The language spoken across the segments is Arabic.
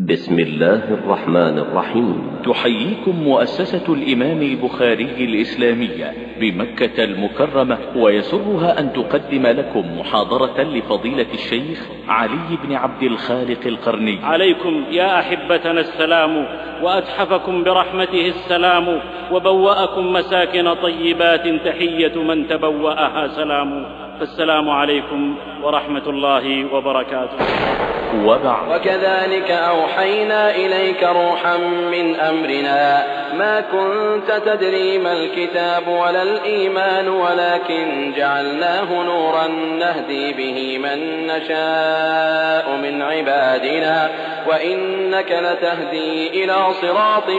بسم الله الرحمن الرحيم. تحييكم مؤسسة الإمام البخاري الإسلامية بمكة المكرمة ويسرها أن تقدم لكم محاضرة لفضيلة الشيخ علي بن عبد الخالق القرني. عليكم يا أحبتنا السلام وأتحفكم برحمته السلام وبوأكم مساكن طيبات تحية من تبوأها سلام. فالسلام عليكم ورحمة الله وبركاته. وبعد. وكذلك أوحينا إليك روحا من أمرنا. ما كنت تدري ما الكتاب ولا الإيمان ولكن جعلناه نورا نهدي به من نشاء من عبادنا. وإنك لتهدي إلى صراط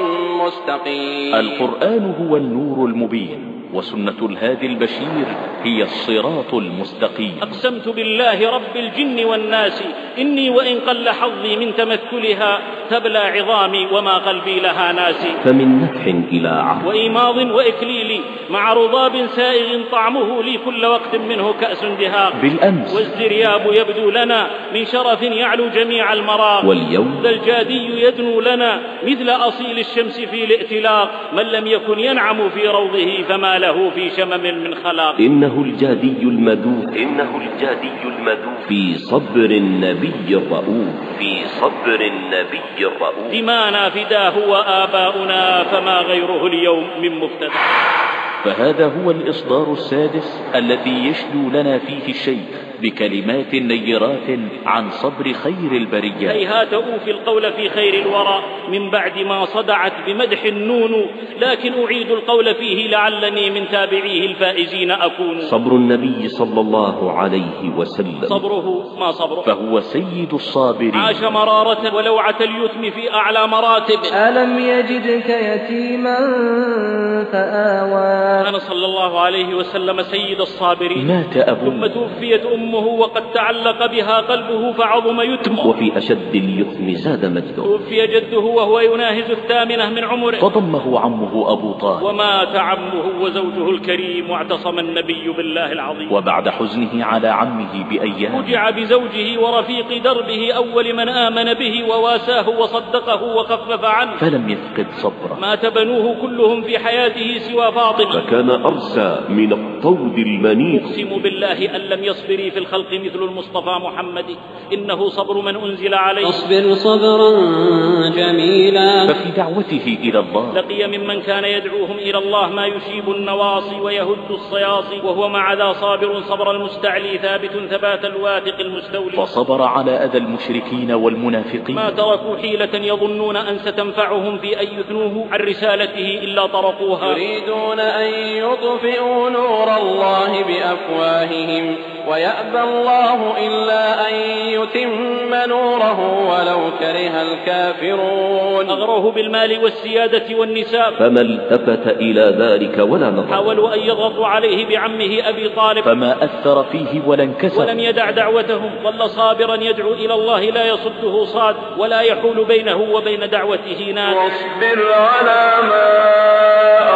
مستقيم. القرآن هو النور المبين. وسنة الهادي البشير هي الصراط المستقيم. أقسمت بالله رب الجن والناس إني وإن قل حظي من تمثلها تبلى عظامي وما قلبي لها ناسي. فمن نفح إلى عهد وإيماض وإكليل مع رضاب سائغ طعمه لي كل وقت منه كأس دهاق بالأمس. والزرياب يبدو لنا من شرف يعلو جميع المراق. واليوم. ذا الجادي يدنو لنا مثل أصيل الشمس في الائتلاق. من لم يكن ينعم في روضه فما له في شمم من خلاق. إنه الجادي المدوح. إنه الجادي المدوح. في صبر النبي الرؤوف. في صبر النبي الرؤوف. دمانا فداه وآباؤنا فما غيره اليوم من مفتدى. فهذا هو الإصدار السادس الذي يشدو لنا فيه الشيخ بكلمات نيرات عن صبر خير البريات هيهات أوفي القول في خير الورى من بعد ما صدعت بمدح النون. لكن أعيد القول فيه لعلني من تابعيه الفائزين أكون. صبر النبي صلى الله عليه وسلم. صبره ما صبره. فهو سيد الصابرين. عاش مرارة ولوعة اليتم في أعلى مراتب. ألم يجدك يتيما فآوى. كان صلى الله عليه وسلم سيد الصابرين. مات ثم أبوه توفيت أمه وقد تعلق بها قلبه فعظم يتمه. وفي أشد اليتم زاد مجده. توفي جده وهو يناهز الثامنة من عمره. فضمه عمه أبو طالب. ومات عمه وزوجه الكريم واعتصم النبي بالله العظيم. وبعد حزنه على عمه بأيام. فجع بزوجه ورفيق دربه أول من آمن به وواساه وصدقه وخفف عنه. فلم يفقد صبره. مات بنوه كلهم في حياته سوى فاطمة. فكان أرسى من الطود المنيق أقسم بالله أن لم يصبري في الخلق مثل المصطفى محمد. إنه صبر من أنزل عليه. اصبر صبرا جميلا. ففي دعوته إلى الله. لقي ممن كان يدعوهم إلى الله ما يشيب النواصي ويهد الصياصي وهو مع ذا صابر صبر المستعلي ثابت ثبات الواثق المستولي. فصبر على أذى المشركين والمنافقين. ما تركوا حيلة يظنون أن ستنفعهم في أن يثنوه. عن رسالته إلا طرقوها. يريدون أن يطفئوا نور الله بأفواههم. ويأبى الله إلا أن يتم نوره ولو كره الكافرون. أغروه بالمال والسيادة والنساء. فما التفت إلى ذلك ولا نظر حاولوا أن يضغطوا عليه بعمه أبي طالب. فما أثر فيه ولا انكسر. ولم يدع دعوتهم. ظل صابرا يدعو إلى الله لا يصده صاد ولا يحول بينه وبين دعوته ناد. واصبر على ما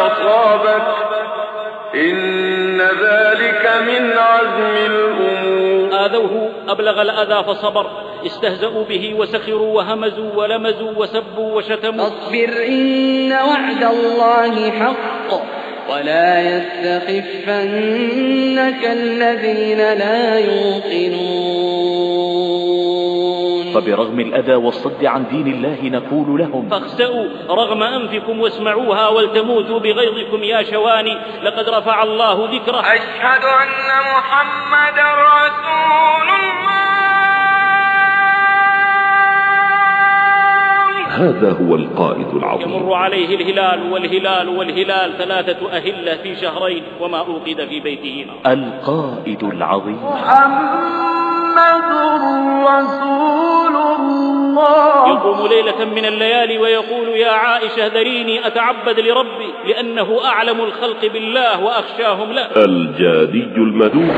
أصابك. إن من عزم الأمور. آذوه أبلغ الأذى فصبر. استهزأوا به وسخروا وهمزوا ولمزوا وسبوا وشتموا. فاصبر إن وعد الله حق. ولا يستخفنك الذين لا يوقنون. فبرغم الأذى والصد عن دين الله نقول لهم فاخسأوا رغم أنفكم واسمعوها ولتموتوا بغيظكم يا شواني لقد رفع الله ذكره. أشهد أن محمد رسول الله. هذا هو القائد العظيم. يمر عليه الهلال والهلال والهلال ثلاثة أهلة في شهرين وما أوقد في بيته نار القائد العظيم. محمد رسول الله. يقوم ليلة من الليالي ويقول يا عائشة ذريني أتعبد لربي لأنه أعلم الخلق بالله وأخشاهم له. الجادي المدوح.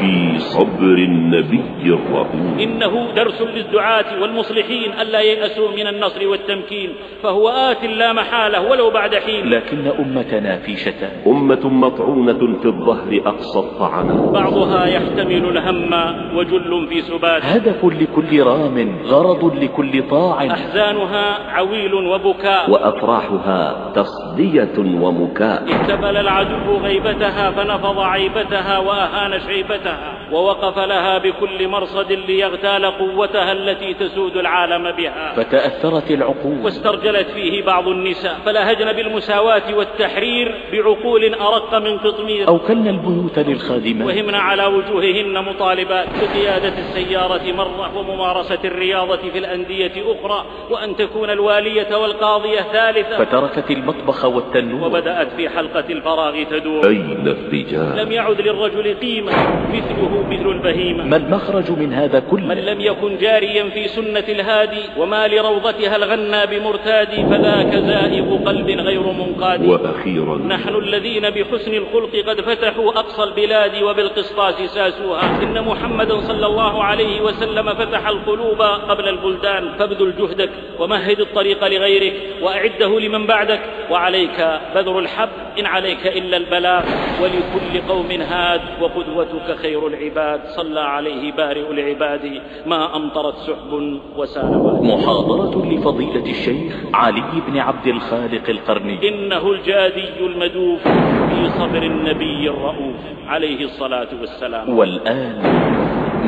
في صبر النبي الرؤوف إنه درس للدعاة والمصلحين ألا ييأسوا من النصر والتمكين فهو آت لا محالة ولو بعد حين. لكن أمتنا في شتان أمة مطعونة في الظهر أقصى الطعنة بعضها يحتمل الهم وجل في سبات. هدف لكل رام غرض لكل طاع. أحزانها عويل وبكاء. وأفراحها تصدية ومكاء. احتفل العدو غيبتها فنفض عيبتها وأهان شيبتها ووقف لها بكل مرصد ليغتال قوتها التي تسود العالم بها. فتأثرت العقول. واسترجلت فيه بعض النساء. فلهجن بالمساواة والتحرير بعقول أرق من قطمير أوكلنا البيوت للخادمات. وهمن على وجوههن مطالبات بقيادة السيارة مرة وممارسة الرياضة في الأندية أخرى وأن تكون الوالية والقاضية ثالثة. فتركت المطبخ والتنور. وبدأت في حلقة الفراغ تدور. أين الرجال؟ لم يعد للرجل قيمة. مثله مثل البهيمة. ما المخرج من هذا من كله لم يكن جاريا في سنة الهادي وما لروضتها الغنى بمرتاد فذاك زائغ قلب غير منقاد. وأخيرا نحن الذين بحسن الخلق قد فتحوا أقصى البلاد وبالقسطاس ساسوها. إن محمدا صلى الله عليه وسلم فتح القلوب قبل البلدان فابذل جهدك ومهد الطريق لغيرك وأعده لمن بعدك. وعليك بذر الحب إن عليك إلا البلاغ ولكل قوم هاد وقدوتك خير. العباد صلى عليه بارئ العباد. ما أمطرت سحب وسال محاضرة لفضيلة الشيخ علي بن عبد الخالق القرني. إنه الجادي المدوف في صبر النبي الرؤوف. عليه الصلاة والسلام. والآن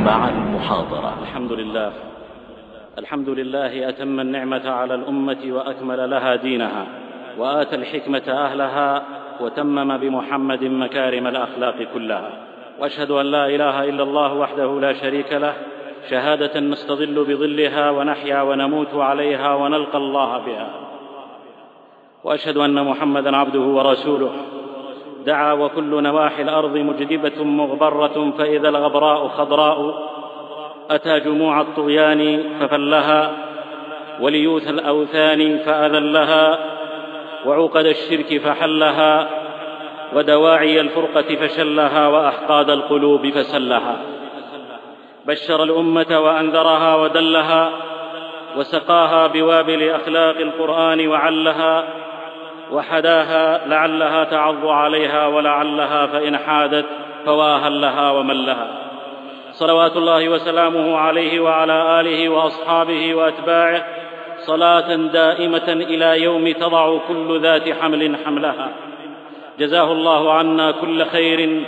مع المحاضرة. الحمد لله. الحمد لله أتم النعمة على الأمة وأكمل لها دينها. وآتى الحكمة أهلها وتمم بمحمد مكارم الأخلاق كلها. وأشهد أن لا إله إلا الله وحده لا شريك له شهادة نستظل بظلها ونحيا ونموت عليها ونلقى الله بها. وأشهد أن محمدا عبده ورسوله. دعا وكل نواحي الأرض مجدبة مغبرة فإذا الغبراء خضراء. أتى جموع الطغيان ففلها وليوث الأوثان فأذلها وعقد الشرك فحلها. ودواعي الفرقة فشلها وأحقاد القلوب فسلها. بشر الأمة وأنذرها ودلها وسقاها بوابل أخلاق القرآن وعلها وحداها لعلها تعض عليها ولعلها فإن حادت فواها لها ومن لها صلوات الله وسلامه عليه وعلى آله وأصحابه وأتباعه صلاة دائمة إلى يوم تضع كل ذات حمل حملها. جزاه الله عنا كل خير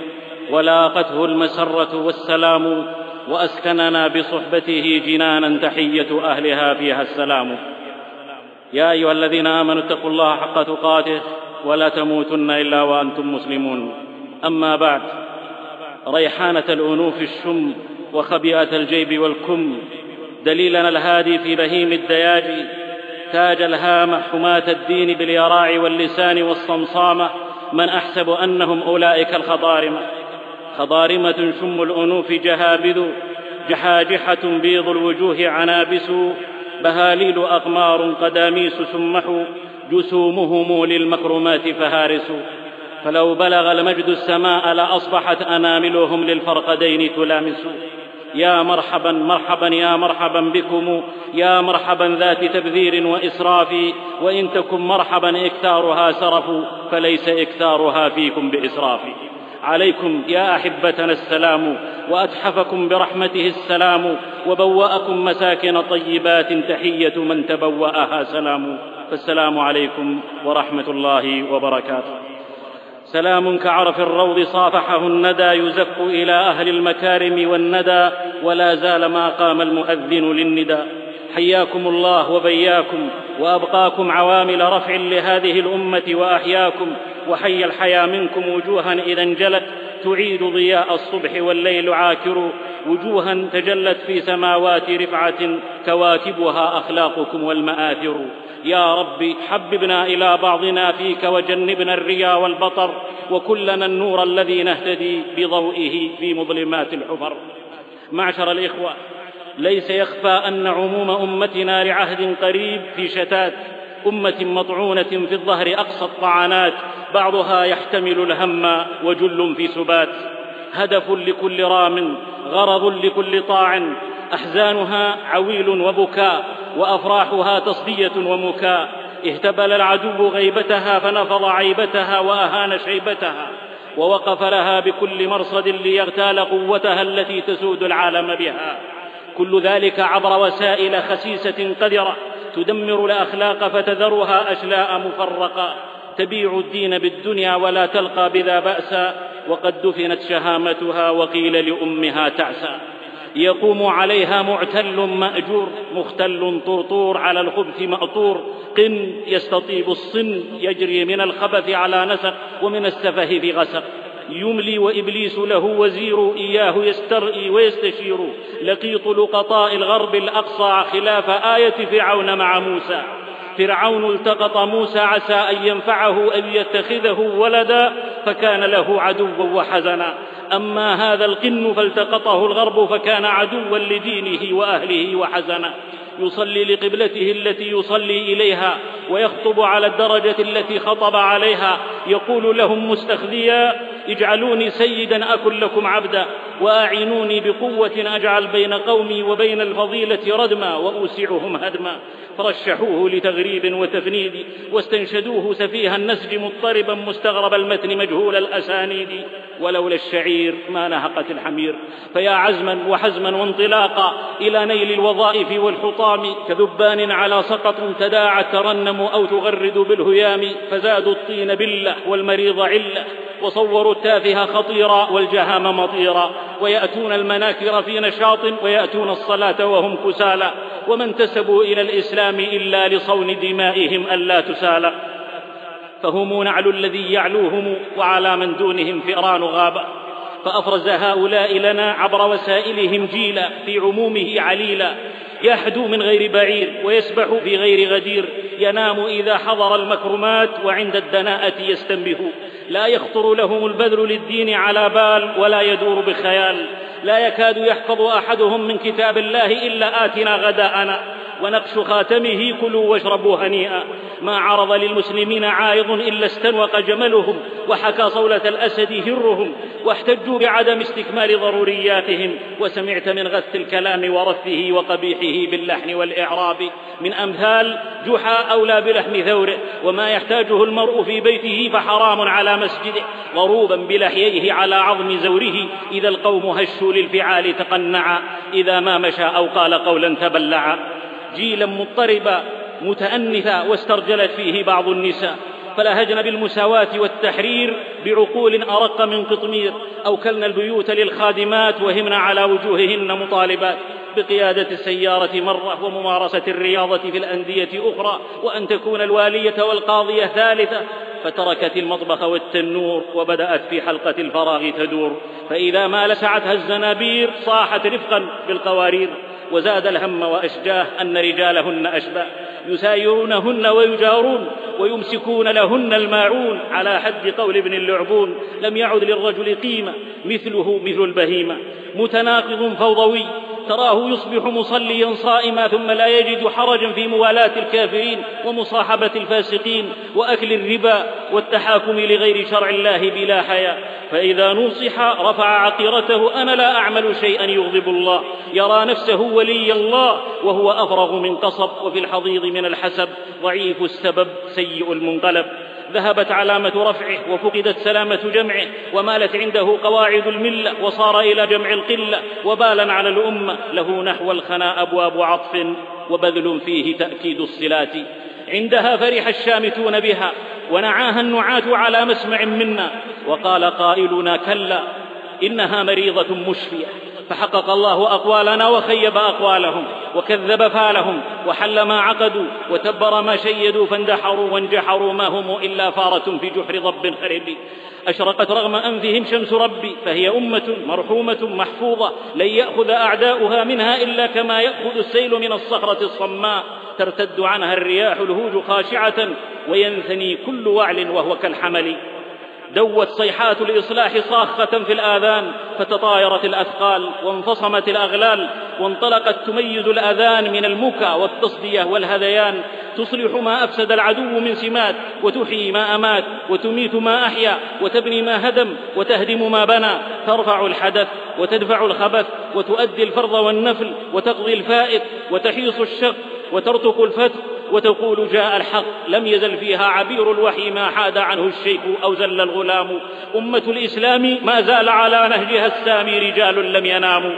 ولاقته المسرة والسلام وأسكننا بصحبته جنانا تحية أهلها فيها السلام. يا أيها الذين آمنوا اتقوا الله حق تقاته ولا تموتن إلا وأنتم مسلمون. أما بعد ريحانة الأنوف الشم وخبيئة الجيب والكم دليلنا الهادي في بهيم الدياجي تاج الهامة حماة الدين باليراع واللسان والصمصامة من أحسب أنهم أولئك الخضارمة خضارمة شم الأنوف جهابذ جحاجحة بيض الوجوه عنابس بهاليل أقمار قداميس سمحوا جسومهم للمكرمات فهارس. فلو بلغ المجد السماء لأصبحت أناملهم للفرقدين تلامس. يا مرحبا مرحبا يا مرحبا بكم يا مرحبا ذات تبذير وإسراف وإن تكن مرحبا إكثارها سرف فليس إكثارها فيكم بإسراف. عليكم يا أحبتنا السلام وأتحفكم برحمته السلام وبوأكم مساكن طيبات تحية من تبوأها سلام. فالسلام عليكم ورحمة الله وبركاته. سلام كعرف الروض صافحه الندى يزك إلى أهل المكارم والندى ولا زال ما قام المؤذن للندى. حياكم الله وبياكم وأبقاكم عوامل رفع لهذه الأمة وأحياكم وحي الحيا منكم وجوها إذا انجلت. تعيد ضياء الصبح والليل عاكر وجوها تجلت في سماوات رفعة كواكبها أخلاقكم والمآثر. يا رب حببنا إلى بعضنا فيك وجنبنا الريا والبطر وكلنا النور الذي نهتدي بضوئه في مظلمات الحفر. معشر الإخوة ليس يخفى أن عموم أمتنا لعهد قريب في شتات أمة مطعونة في الظهر أقصى الطعنات بعضها يحتمل الهم وجل في سبات. هدف لكل رام غرض لكل طاع. أحزانها عويل وبكاء وأفراحها تصديه ومكاء. اهتبل العدو غيبتها فنفض عيبتها وأهان شيبتها. ووقف لها بكل مرصد ليغتال قوتها التي تسود العالم بها. كل ذلك عبر وسائل خسيسة قذرة تدمر الأخلاق فتذرها أشلاء مفرقة. تبيع الدين بالدنيا ولا تلقى بذا باسا وقد دفنت شهامتها وقيل لأمها تعسى. يقوم عليها معتل مأجور مختل طرطور على الخبث مأطور. قن يستطيب الصن يجري من الخبث على نسق ومن السفه في غسق. يملي وإبليس له وزير إياه يسترئي ويستشير. لقيط لقطاء الغرب الأقصى خلاف آية فرعون مع موسى. فرعون التقط موسى عسى أن ينفعه أن يتخذه ولدا فكان له عدوا وحزنا. أما هذا القن فالتقطه الغرب فكان عدوا لدينه وأهله وحزنا. يصلي لقبلته التي يصلي إليها ويخطب على الدرجة التي خطب عليها يقول لهم مستخذيا اجعلوني سيدا أكن لكم عبدا وأعينوني بقوة أجعل بين قومي وبين الفضيلة ردما وأوسعهم هدما. فرشحوه لتغريب وتفنيد واستنشدوه سفيه النسج مضطربا مستغرب المتن مجهول الأسانيد. ولولا الشعير ما نهقت الحمير. فيا عزما وحزما وانطلاقا إلى نيل الوظائف والحطام. كذبان على سقط تداعى ترنم أو تغرد بالهيام. فزادوا الطين بلة والمريض علة. وصوروا التافه خطيرا والجهام مطيرا. ويأتون المناكر في نشاط. ويأتون الصلاة وهم كسالى. وما انتسبوا إلى الإسلام إلا لصون دمائهم ألا تسالى فهم نعل الذي يعلوهم وعلى من دونهم فئران غابه فأفرز هؤلاء لنا عبر وسائلهم جيلا في عمومه عليلا. يحدو من غير بعير ويسبح في غير غدير. ينام إذا حضر المكرمات وعند الدناءة يستنبه. لا يخطر لهم البذل للدين على بال ولا يدور بخيال. لا يكاد يحفظ أحدهم من كتاب الله إلا آتنا غداءنا. ونقش خاتمه كلوا واشربوا هنيئا. ما عرض للمسلمين عائض إلا استنوق جملهم وحكى صولة الأسد هرهم واحتجوا بعدم استكمال ضرورياتهم. وسمعت من غث الكلام ورثه وقبيحه باللحن والإعراب من أمثال جحا اولى بلحم ثوره وما يحتاجه المرء في بيته فحرام على مسجده. ضروبا بلحييه على عظم زوره. إذا القوم هشوا للفعال تقنعا. إذا ما مشى أو قال قولا تبلعا. جيلا مضطربا متأنثا واسترجلت فيه بعض النساء. فلهجن بالمساواة والتحرير بعقول أرق من قطمير. أوكلن البيوت للخادمات وهمن على وجوههن مطالبات. بقيادة السيارة مرة وممارسة الرياضة في الأندية أخرى. وأن تكون الوالية والقاضية ثالثة. فتركت المطبخ والتنور وبدأت في حلقة الفراغ تدور. فإذا ما لسعتها الزنابير صاحت رفقا بالقوارير وزاد الهم وأشجاه أن رجالهن اشباه يسايرونهن ويجارون ويمسكون لهن الماعون. على حد قول ابن اللعبون لم يعد للرجل قيمة مثله مثل البهيمة. متناقض فوضوي تراه يصبح مصليا صائما ثم لا يجد حرجا في موالاة الكافرين ومصاحبة الفاسقين وأكل الربا. والتحاكم لغير شرع الله بلا حياء. فإذا نصح رفع عقيرته أنا لا أعمل شيئا يغضب الله. يرى نفسه ولي الله وهو أفرغ من قصب وفي الحضيض من الحسب. ضعيف السبب سيء المنقلب. ذهبت علامة رفعه وفقدت سلامة جمعه ومالت عنده قواعد الملة وصار إلى جمع القلة وبالا على الأمة. له نحو الخنا أبواب عطف وبذل فيه تأكيد الصلات. عندها فرح الشامتون بها ونعاها النعاة على مسمع منا. وقال قائلنا كلا إنها مريضة مشفية. فحقق الله أقوالنا وخيب أقوالهم وكذب فالهم وحل ما عقدوا وتبر ما شيدوا فاندحروا وانجحروا ما هم إلا فارة في جحر ضب خرب أشرقت رغم أنفهم شمس ربي فهي أمة مرحومة محفوظة لن يأخذ أعداؤها منها إلا كما يأخذ السيل من الصخرة الصماء. ترتد عنها الرياح الهوج خاشعة وينثني كل وعل وهو كالحمل. دوت صيحات الإصلاح صاخة في الآذان فتطايرت الأثقال وانفصمت الأغلال وانطلقت تميز الأذان من المكى والتصدية والهذيان تصلح ما أفسد العدو من سمات وتحيي ما أمات وتميت ما أحيا وتبني ما هدم وتهدم ما بنى ترفع الحدث وتدفع الخبث وتؤدي الفرض والنفل وتقضي الفائت وتحيص الشق وترتق الفتح وتقول جاء الحق لم يزل فيها عبير الوحي ما حاد عنه الشيخ أو زل الغلام. أمة الإسلام ما زال على نهجها السامي رجال لم يناموا.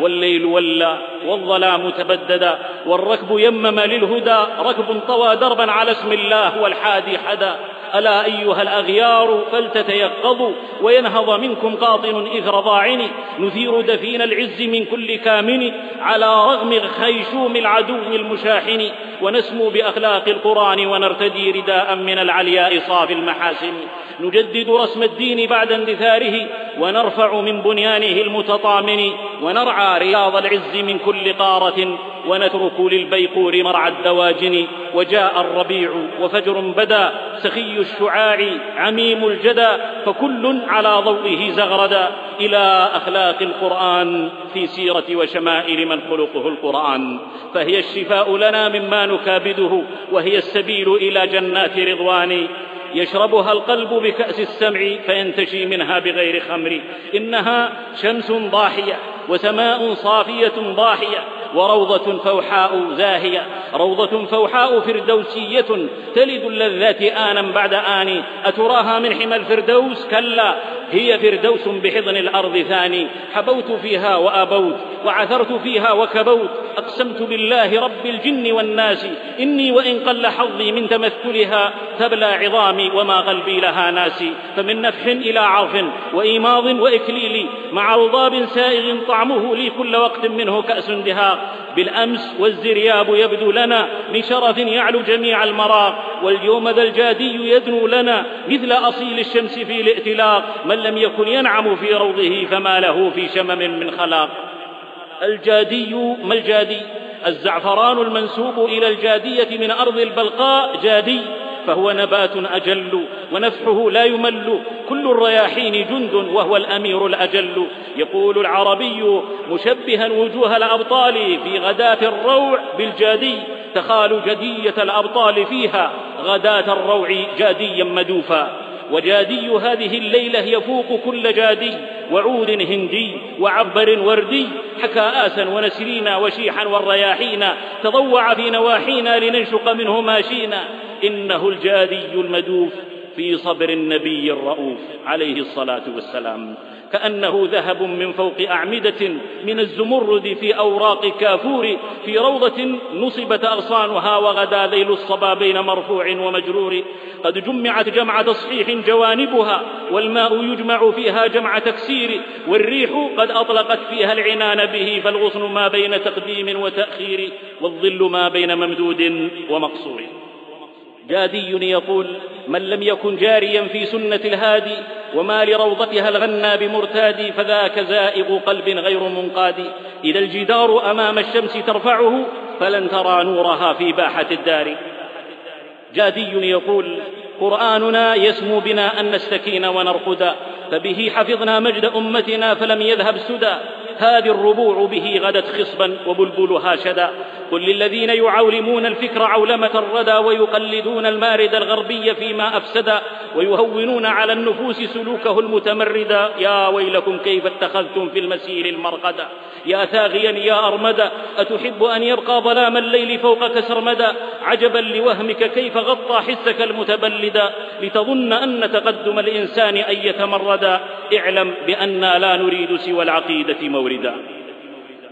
والليل ولى والظلام تبددا والركب يمم للهدى ركب طوى دربا على اسم الله والحادي حدا. ألا أيها الأغيار فلتتيقظوا وينهض منكم قاطن إثر ضاعن نثير دفين العز من كل كامن على رغم خيشوم العدو المشاحن. ونسمو بأخلاق القرآن ونرتدي رداء من العلياء صافي المحاسن. نجدد رسم الدين بعد اندثاره ونرفع من بنيانه المتطامن. ونرعى رياض العز من كل قارة ونترك للبيقور مرعى الدواجن. وجاء الربيع وفجر بدا. سخي الشعاع عميم الجدى فكل على ضوئه زغردا. إلى أخلاق القرآن في سيرة وشمائل من خلقه القرآن. فهي الشفاء لنا مما نكابده وهي السبيل إلى جنات رضوان. يشربها القلب بكأس السمع فينتشي منها بغير خمر. إنها شمس ضاحية. وسماء صافية ضاحية وروضة فوحاء زاهية. روضة فوحاء فردوسية تلد اللذات آنا بعد آن. أتراها من حمى الفردوس؟ كلا. هي فردوس بحضن الأرض ثاني. حبوت فيها وأبوت وعثرت فيها وكبوت. أقسمت بالله رب الجن والناس. إني وإن قل حظي من تمثلها تبلى عظامي وما قلبي لها ناسي. فمن نفح إلى عرف وإيماض وإكليل مع رضاب سائغ طعمه لي كل وقت منه كأس دهاق. بالأمس والزرياب يبدو لنا من شرف يعلو جميع المراق. واليوم ذا الجادي يدنو لنا مثل أصيل الشمس في الائتلاق. من لم يكن ينعم في روضه فما له في شمم من خلاق. الجادي ما الجادي؟ الزعفران المنسوب إلى الجادية من أرض البلقاء جادي فهو نبات أجل ونفحه لا يمل كل الرياحين جند وهو الأمير الأجل. يقول العربي مشبها وجوه الأبطال في غداة الروع بالجادي تخال جدية الأبطال فيها غداة الروع جاديا مدوفا. وجادي هذه الليلة يفوق كل جادي وعود هندي وعبر وردي حكى آسا ونسرينا وشيحا والرياحين تضوع في نواحينا لننشق منه ماشينا إنه الجادي المدوف. في صبر النبي الرؤوف عليه الصلاة والسلام. كأنه ذهب من فوق أعمدة من الزمرد في أوراق كافور في روضة نصبت أغصانها وغدا ذيل الصبا بين مرفوع ومجرور. قد جمعت جمع تصحيح جوانبها والماء يجمع فيها جمع تكسير والريح قد أطلقت فيها العنان به فالغصن ما بين تقديم وتأخير والظل ما بين ممدود ومقصور. جادي يقول من لم يكن جاريا في سنة الهادي وما لروضتها الغنى بمرتاد فذاك زائغ قلب غير منقاد. إذا الجدار أمام الشمس ترفعه فلن ترى نورها في باحة الدار. جادي يقول قرآننا يسمو بنا أن نستكين ونرقدا فبه حفظنا مجد أمتنا فلم يذهب سدى هذه الربوع به غدت خصبا وبلبلها شدا. قل للذين يعولمون الفكر عولمة الردى ويقلدون المارد الغربي فيما أفسدا ويهونون على النفوس سلوكه المتمردا يا ويلكم كيف اتخذتم في المسير المرقدا يا ثاغيا يا أرمدا أتحب أن يبقى ظلام الليل فوقك سرمدا عجبا لوهمك كيف غطى حسك المتبلدا لتظن أن تقدم الإنسان أن يتمردا اعلم بأنا لا نريد سوى العقيدة موردا.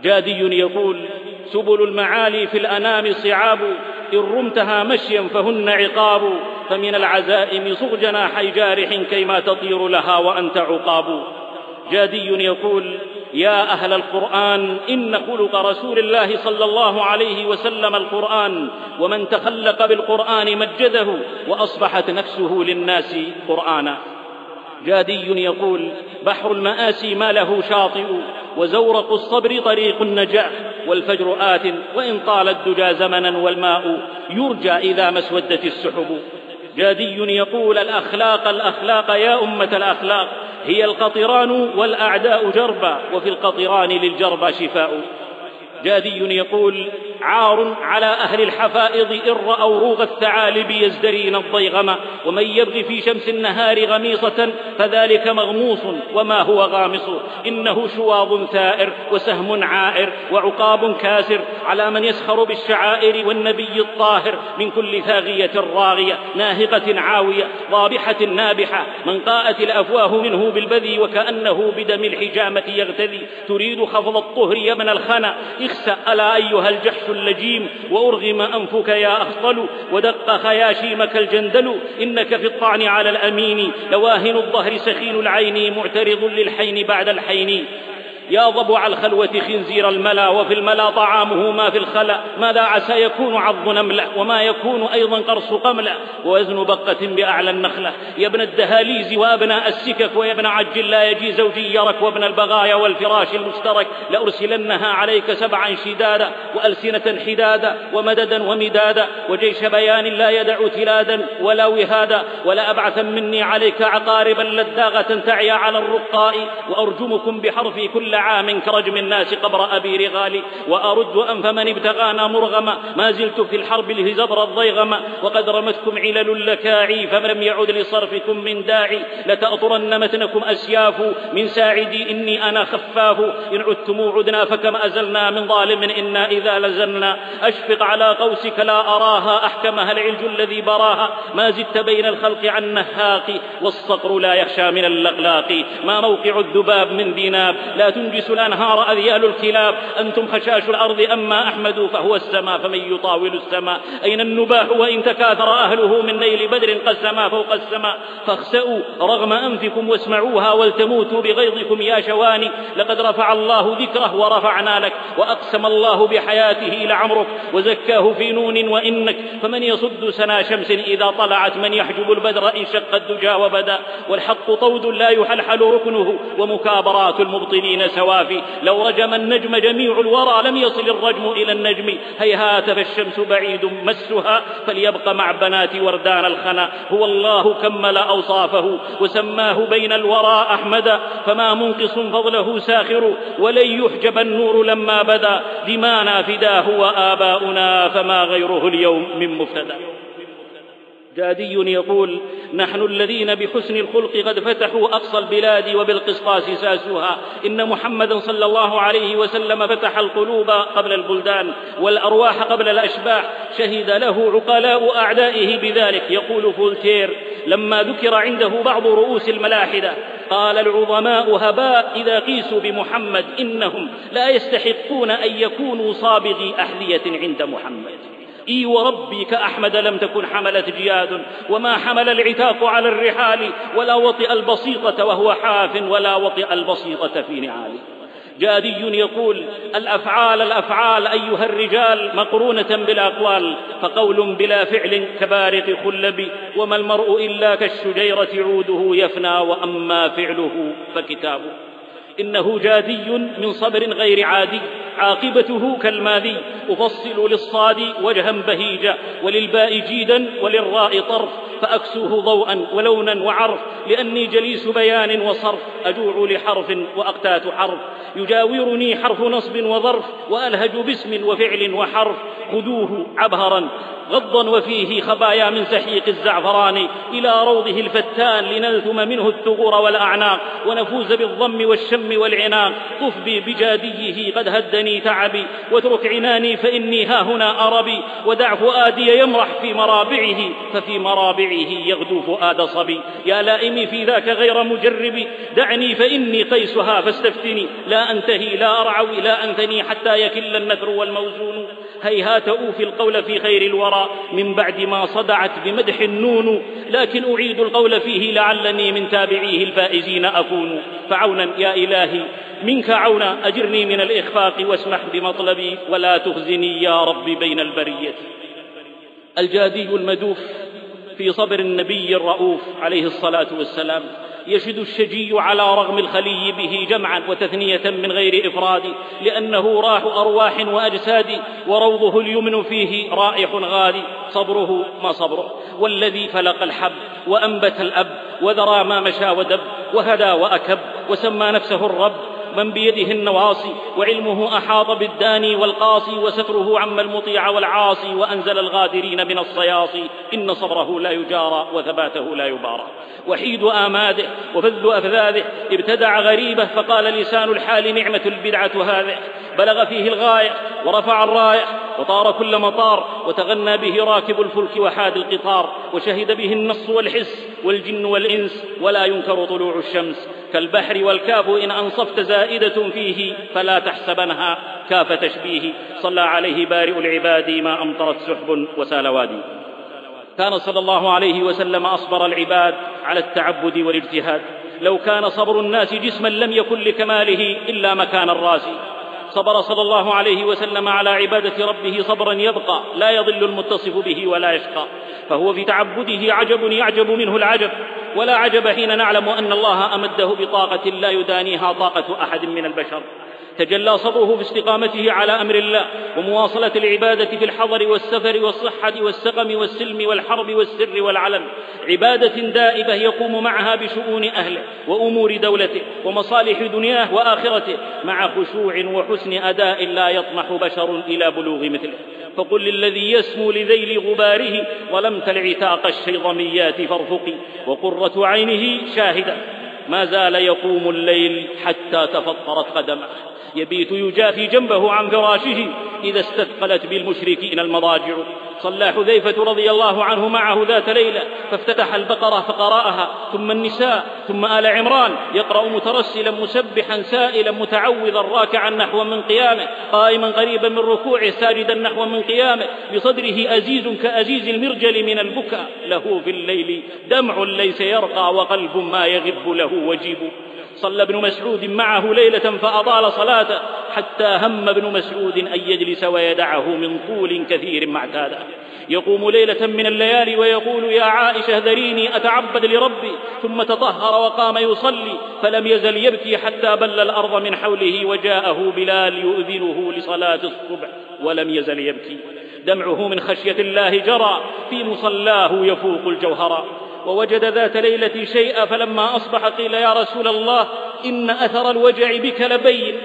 جادي يقول سبل المعالي في الأنام صعاب إن رمتها مشيا فهن عقاب. فمن العزائم صغ جناحي جارح كيما تطير لها وأنت عقاب. جادي يقول يا أهل القرآن إن خلق رسول الله صلى الله عليه وسلم القرآن ومن تخلق بالقرآن مجده وأصبحت نفسه للناس قرآنا. جادي يقول بحر المآسي ما له شاطئ وزورق الصبر طريق النجاح والفجر آت وإن طال الدجى زمنا والماء يرجى إذا ما اسودت السحب. جادي يقول الأخلاق الأخلاق يا أمة الأخلاق هي القطران والأعداء جربا وفي القطران للجربى شفاء. جادي يقول عار على أهل الحفائض إن رأوا روغ الثعالب يزدرين الضيغم ومن يبغي في شمس النهار غميصة فذلك مغموص وما هو غامص. إنه شواظ ثائر وسهم عائر وعقاب كاسر على من يسخر بالشعائر والنبي الطاهر من كل ثاغية راغية ناهقة عاوية ضابحة نابحة من قاءت الأفواه منه بالبذي وكأنه بدم الحجامة يغتذي تريد خفض الطهر ابن الخنا. اخسأ ألا أيها الجحش اللجيم؟ وأرغم أنفك يا أخطل ودق خياشيمك الجندل إنك في الطعن على الأمين. لواهن الظهر سخين العين معترض للحين بعد الحين. يا ضبع الخلوة خنزير الملا وفي الملا طعامه ما في الخلا. ماذا عسى يكون عض نملة وما يكون أيضا قرص قملة ووزن بقة بأعلى النخلة. يا ابن الدهاليز وأبناء السكك ويا ابن عجل لا يجي زوجي يرك. وابن البغايا والفراش المشترك. لأرسلنها عليك سبعا شدادا وألسنة حدادا ومددا ومدادا. وجيش بيان لا يدع تلادا ولا وهادا. ولا أبعثا مني عليك عقاربا لداغة تعيا على الرقاء. وأرجمكم بحرفي كل عام كرجم الناس قبر أبي رغالي وأرد أنف من ابتغانا مرغما. ما زلت في الحرب الهزبر الضيغما. وقد رمتكم علل اللكاعي فلم يعد لصرفكم من داعي. لتأطرن متنكم أسياف. من ساعدي إني أنا خفاف. إن عدتم عدنا فكم أزلنا من ظالم. إنا إذا لزلنا. أشفق على قوسك لا أراها. أحكمها العلج الذي براها. ما زدت بين الخلق عن نهاق والصقر لا يخشى من اللقلاق ما موقع الذباب من ذناب لا تنجس الأنهار أذيال الكلاب. أنتم خشاش الأرض أما أحمد فهو السماء فمن يطاول السماء. أين النباح وإن تكاثر أهله من نيل بدر قسما فوق السماء؟ فاخسأوا رغم أنفكم واسمعوها ولتموتوا بغيظكم يا شواني. لقد رفع الله ذكره ورفعنا لك وأقسم الله بحياته لعمرك وزكاه في نون وإنك. فمن يصد سنا شمس إذا طلعت؟ من يحجب البدر إن شق الدجى وبدا. والحق طود لا يحلحل ركنه ومكابرات المبطلين سوافي لو رجم النجم جميع الورى لم يصل الرجم إلى النجم. هيهات فالشمس بعيد مسها فليبق مع بنات وردان الخنا. هو الله كمل أوصافه وسماه بين الورى أحمدا فما منقص فضله ساخر ولن يحجب النور لما بدا. دمانا فداه وآباؤنا فما غيره اليوم من مفتدى. جادي يقول نحن الذين بحسن الخلق قد فتحوا أقصى البلاد وبالقسطاس ساسوها. إن محمدا صلى الله عليه وسلم فتح القلوب قبل البلدان والأرواح قبل الأشباح. شهد له عقلاء أعدائه بذلك. يقول فولتير لما ذكر عنده بعض رؤوس الملاحدة قال العظماء هباء إذا قيسوا بمحمد إنهم لا يستحقون أن يكونوا صابغي أحذية عند محمد. إي وربي كأحمد لم تكن حملت جياد وما حمل العتاق على الرحال ولا وطئ البسيطة وهو حاف ولا وطئ البسيطة في نعاله جادي يقول الأفعال الأفعال أيها الرجال مقرونة بالاقوال فقول بلا فعل كبارق خلب وما المرء إلا كالشجيرة عوده يفنى وأما فعله فكتابه إنه جادي من صبر غير عادي عاقبته كالماذي أفصل للصاد وجها بهيجا وللباء جيدا وللراء طرف فأكسوه ضوءا ولونا وعرف لأني جليس بيان وصرف أجوع لحرف وأقتات حرف. يجاورني حرف نصب وظرف وألهج باسم وفعل وحرف. خذوه عبهرا غضا وفيه خبايا من سحيق الزعفران. إلى روضه الفتان لنلثم منه الثغور والأعناق ونفوز بالضم والشم والعناق. بي بجاديه قد هدني تعبي واترك عناني فإني ها هنا أربي. ودع فؤادي يمرح في مرابعه ففي مرابعه يغدو فؤاد صبي. يا لائمي في ذاك غير مجربي دعني فإني قيسها فاستفتني. لا أنتهي لا أرعوي لا أنثني حتى يكل النثر والموزون. هيهات أوفي القول في خير الورى من بعد ما صدعت بمدح النون. لكن أعيد القول فيه لعلني من تابعيه الفائزين أكون. فعونا يا إلهي منك عونا أجرني من الإخفاق واسمح بمطلبي ولا تخزني يا رب بين البرية. الجادي المدوف في صبر النبي الرؤوف عليه الصلاة والسلام يشد الشجي على رغم الخلي به جمعا وتثنية من غير إفراد لأنه راح أرواح وأجساد وروضه اليمن فيه رائح غادي صبره ما صبره والذي فلق الحب وأنبت الأب وذرى ما مشى ودب وهدى وأكب وسمى نفسه الرب. من بيده النواصي وعلمه أحاط بالداني والقاصي وستره عم المطيع والعاصي وأنزل الغادرين من الصياصي. إن صبره لا يجارى وثباته لا يبارى. وحيد آماده وفذ أفذاذه. ابتدع غريبه فقال لسان الحال نعمة البدعة هذه. بلغ فيه الغاية ورفع الراية وطار كل مطار وتغنى به راكب الفلك وحاد القطار وشهد به النص والحس والجن والإنس ولا ينكر طلوع الشمس. كالبحر والكاف إن أنصفت زائدة فيه فلا تحسبنها كاف تشبيه. صلى عليه بارئ العباد ما أمطرت سحب وسال وادي. كان صلى الله عليه وسلم أصبر العباد على التعبد والاجتهاد. لو كان صبر الناس جسما لم يكن لكماله إلا مكان الراس صبر صلى الله عليه وسلم على عبادة ربه صبرا يبقى لا يضل المتصف به ولا يشقى. فهو في تعبده عجب يعجب منه العجب. ولا عجب حين نعلم أن الله أمده بطاقة لا يدانيها طاقة أحد من البشر. تجلى صبره في استقامته على أمر الله ومواصلة العبادة في الحضر والسفر والصحة والسقم والسلم والحرب والسر والعلن عبادة دائبة يقوم معها بشؤون أهله وأمور دولته ومصالح دنياه وآخرته مع خشوع وحسن أداء لا يطمح بشر إلى بلوغ مثله. فقل للذي يسمو لذيل غباره ظلمت العتاق الشيظميات فارفقي. وقرة عينه شاهدة. ما زال يقوم الليل حتى تفطرت قدمه. يبيت يجافي جنبه عن فراشه إذا استثقلت بالمشركين المضاجع. صلى حذيفة رضي الله عنه معه ذات ليلة فافتتح البقرة فقرأها ثم النساء ثم آل عمران يقرأ مترسلا مسبحا سائلا متعوذا راكعا نحو من قيامه قائما قريبا من ركوعه ساجدا نحو من قيامه بصدره أزيز كأزيز المرجل من البكاء له في الليل دمع ليس يرقى وقلب ما يغب له وجيب. صلى ابن مسعود معه ليلة فأطال صلاته حتى هم ابن مسعود أن يجلس ويدعه من طول كثير ما اعتاده يقوم ليلة من الليالي ويقول يا عائشة ذريني أتعبد لربي؟ ثم تطهر وقام يصلي فلم يزل يبكي حتى بل الأرض من حوله وجاءه بلال يؤذنه لصلاة الصبح ولم يزل يبكي. دمعه من خشية الله جرى في مصلاه يفوق الجوهرا ووجد ذات ليلة شيئا فلما أصبح قيل يا رسول الله إن أثر الوجع بك لبين.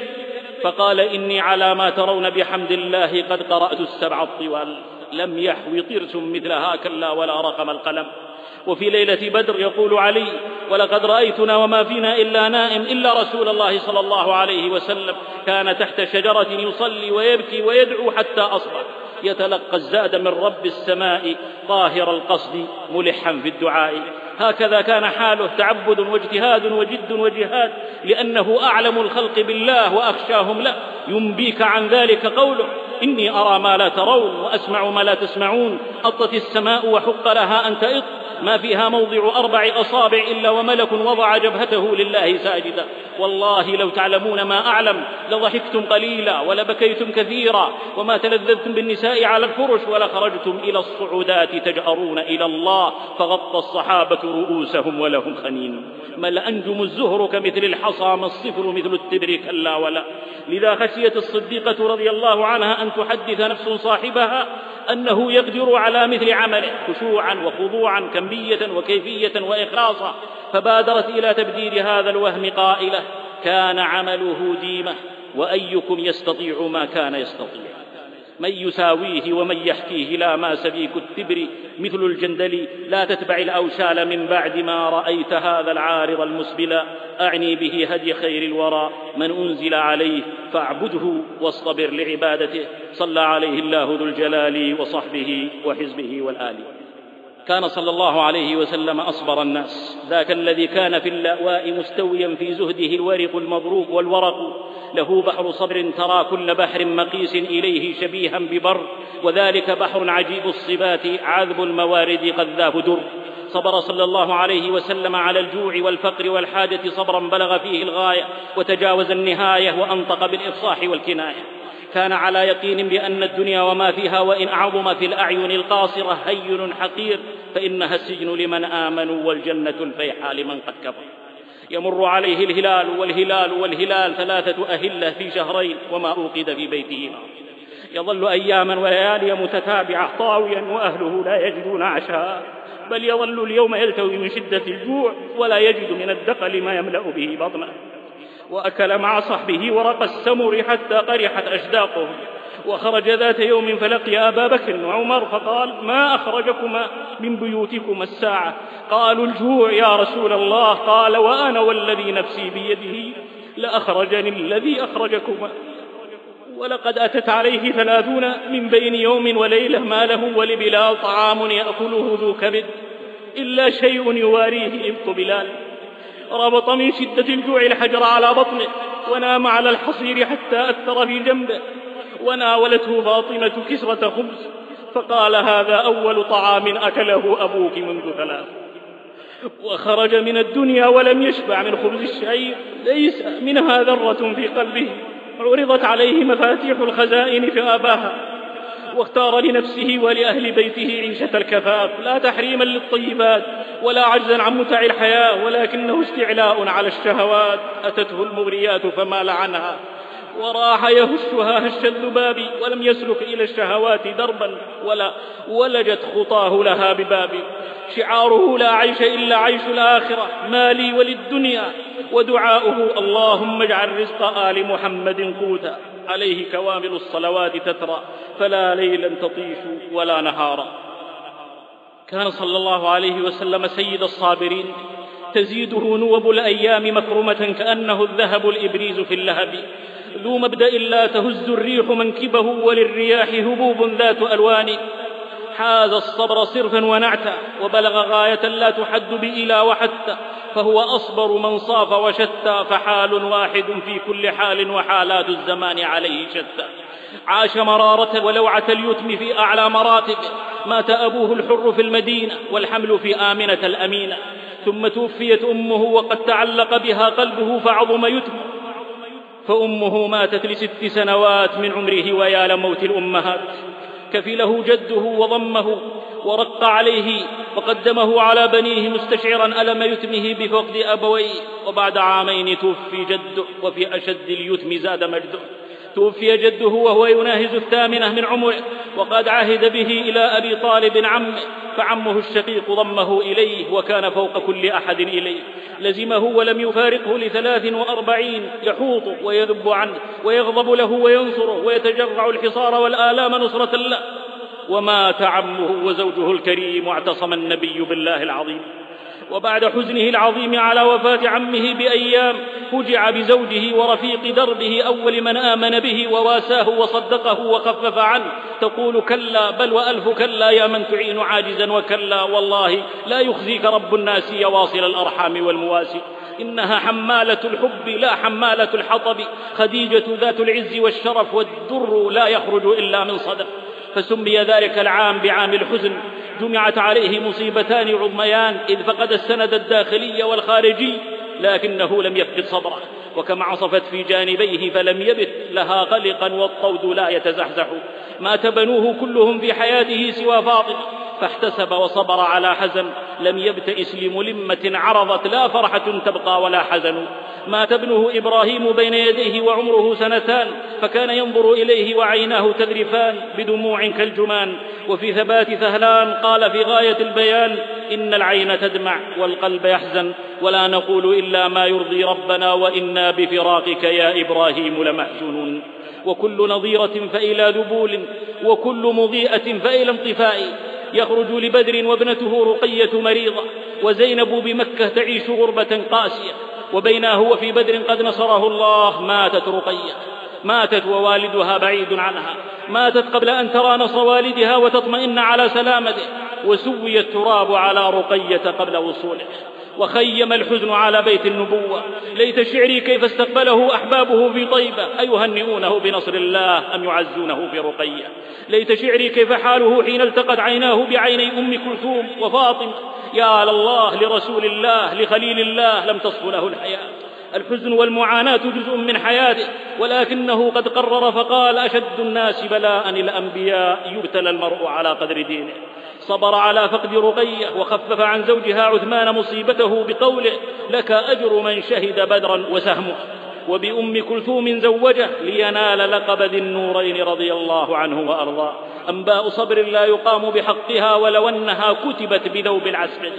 فقال إني على ما ترون بحمد الله قد قرأت السبع الطوال. لم يحوي طرس مثلها كلا ولا رقم القلم. وفي ليلة بدر يقول علي ولقد رأيتنا وما فينا إلا نائم إلا رسول الله صلى الله عليه وسلم. كان تحت شجرة يصلي ويبكي ويدعو حتى أصبح. يتلقى الزاد من رب السماء طاهر القصد ملحا في الدعاء. هكذا كان حاله تعبد واجتهاد وجد وجهاد لأنه أعلم الخلق بالله وأخشاهم له. ينبيك عن ذلك قوله إني أرى ما لا ترون وأسمع ما لا تسمعون. أطت السماء وحق لها أن تئط ما فيها موضع أربع أصابع إلا وملك وضع جبهته لله ساجدا. والله لو تعلمون ما أعلم لضحكتم قليلا ولبكيتم كثيرا. وما تلذذتم بالنساء على الفرش ولخرجتم إلى الصعودات تجأرون إلى الله. فغطى الصحابة رؤوسهم ولهم خنين. ما الأنجم الزهر كمثل الحصى ما الصفر مثل التبر كلا ولا. لذا خشيت الصديقة رضي الله عنها أن تحدث نفس صاحبها أنه يقدر على مثل عمله خشوعا وخضوعا كمية وكيفية وإخلاصا. فبادرت إلى تبديل هذا الوهم قائلة كان عمله ديمة وأيكم يستطيع ما كان يستطيع. من يساويه ومن يحكيه لا ما سبيك التبر مثل الجندل لا تتبع الأوشال من بعد ما رأيت هذا العارض المسبلا أعني به هدي خير الورى من أنزل عليه فاعبده واصطبر لعبادته. صلى عليه الله ذو الجلال وصحبه وحزبه والآل. كان صلى الله عليه وسلم أصبر الناس. ذاك الذي كان في اللأواء مستويا في زهده الورق المضروب والورق. له بحر صبر ترى كل بحر مقيس إليه شبيها ببر. وذلك بحر عجيب الصبات عذب الموارد قذاف در. صبر صلى الله عليه وسلم على الجوع والفقر والحاجة صبرا بلغ فيه الغاية. وتجاوز النهاية وأنطق بالإفصاح والكناية. كان على يقين بأن الدنيا وما فيها وإن أعظم في الأعين القاصرة هين حقير فإنها السجن لمن آمنوا والجنة الفيحاء لمن قد كفر. يمر عليه الهلال والهلال والهلال ثلاثة أهلة في شهرين وما أوقد في بيته نار يظل أياما وليالي متتابعة طاويا وأهله لا يجدون عشاء بل يظل اليوم يلتوي من شدة الجوع ولا يجد من الدقل ما يملأ به بطنه وأكل مع صحبه ورق السمر حتى قرحت أشداقهم وخرج ذات يوم فلقي أبا بكر وعمر فقال ما أخرجكما من بيوتكما الساعة؟ قالوا الجوع يا رسول الله. قال وأنا والذي نفسي بيده لأخرجني الذي أخرجكما. ولقد أتت عليه ثلاثون من بين يوم وليلة ما له ولبلال طعام يأكله ذو كبد إلا شيء يواريه إبط بلال. ربط من شدة الجوع الحجر على بطنه ونام على الحصير حتى أثر في جنبه وناولته فاطمة كسرة خبز فقال هذا أول طعام أكله أبوك منذ ثلاث. وخرج من الدنيا ولم يشبع من خبز الشعير ليس منها ذرة في قلبه عرضت عليه مفاتيح الخزائن فأباها واختار لنفسه ولأهل بيته عيشة الكفاف. لا تحريما للطيبات ولا عجزا عن متع الحياة ولكنه استعلاء على الشهوات. أتته المغريات فمال عنها وراح يهشها هش الذباب ولم يسلك إلى الشهوات دربا ولا ولجت خطاه لها بباب. شعاره لا عيش إلا عيش الآخرة. مالي وللدنيا ودعاؤه اللهم اجعل رزق آل محمد قوتا. عليه كوامل الصلوات تترى فلا ليلا تطيش ولا نهارا. كان صلى الله عليه وسلم سيد الصابرين تزيده نوب الأيام مكرمة كأنه الذهب الإبريز في اللهب. ذو مبدأ لا تهز الريح منكبه وللرياح هبوب ذات ألوان. حاز الصبر صرفا ونعتا وبلغ غاية لا تحد بإلى وحتى فهو أصبر من صاف وشتى فحال واحد في كل حال وحالات الزمان عليه شتى عاش مرارة ولوعة اليتم في أعلى مراتب مات أبوه الحر في المدينة والحمل في آمنة الأمينة. ثم توفيت أمه وقد تعلق بها قلبه فعظم يتمه فأمه ماتت لست سنوات من عمره ويا لموت الأمهات. كفله جده وضمه ورق عليه وقدمه على بنيه مستشعرا ألم يتمه بفقد أبويه وبعد عامين توفي جده وفي أشد اليتم زاد مجده. توفي جده وهو يناهز الثامنة من عمره وقد عهد به إلى أبي طالب عمه فعمه الشقيق ضمه إليه وكان فوق كل أحد إليه. لزمه ولم يفارقه لثلاث وأربعين يحوط ويذب عنه ويغضب له وينصره ويتجرع الحصار والآلام نصرة له. ومات عمه وزوجه الكريم واعتصم النبي بالله العظيم. وبعد حزنه العظيم على وفاة عمه بأيام فجع بزوجه ورفيق دربه أول من آمن به وواساه وصدقه وخفف عنه. تقول كلا بل وألف كلا يا من تعين عاجزا وكلا والله لا يخزيك رب الناس يا واصل الأرحام والمواسي إنها حمالة الحب لا حمالة الحطب. خديجة ذات العز والشرف والدر لا يخرج إلا من صدق فسمي ذلك العام بعام الحزن. جمعت عليه مصيبتان عظميان إذ فقد السند الداخلي والخارجي. لكنه لم يفقد صبره. وكما عصفت في جانبيه فلم يبت لها قلقا والطود لا يتزحزح. مات بنوه كلهم في حياته سوى فاطمة. فاحتسب وصبر على حزن. لم يبتئس لملمة عرضت لا فرحة تبقى ولا حزن. مات ابنه إبراهيم بين يديه وعمره سنتان. فكان ينظر إليه وعيناه تذرفان بدموع كالجمان. وفي ثبات ثهلان قال في غاية البيان إن العين تدمع والقلب يحزن. ولا نقول إلا ما يرضي ربنا وإنا بفراقك يا إبراهيم لمحزونون وكل نظيرة فإلى ذبول وكل مضيئة فإلى انطفاء. يخرج لبدر وابنته رقية مريضة وزينب بمكة تعيش غربة قاسية. وبينا هو في بدر قد نصره الله ماتت رقية. ماتت ووالدها بعيد عنها. ماتت قبل أن ترى نصر والدها وتطمئن على سلامته. وسوي التراب على رقية قبل وصوله. وخيم الحزن على بيت النبوة. ليت شعري كيف استقبله أحبابه في طيبة. أيهنئونه بنصر الله أم يعزونه في رقية ليت شعري كيف حاله حين التقت عيناه بعيني أم كلثوم وفاطمة. يا لله لرسول الله لخليل الله لم تصف له الحياة. الحزن والمعاناة جزء من حياته ولكنه قد قرر فقال أشد الناس بلاء الأنبياء يبتلى المرء على قدر دينه. صبر على فقد رقية وخفف عن زوجها عثمان مصيبته بقوله لك أجر من شهد بدرا وسهمه. وبأم كلثوم زوجه لينال لقب ذي النورين رضي الله عنه وأرضاه. أنباء صبر لا يقام بحقها ولو أنها كتبت بذوب العسكر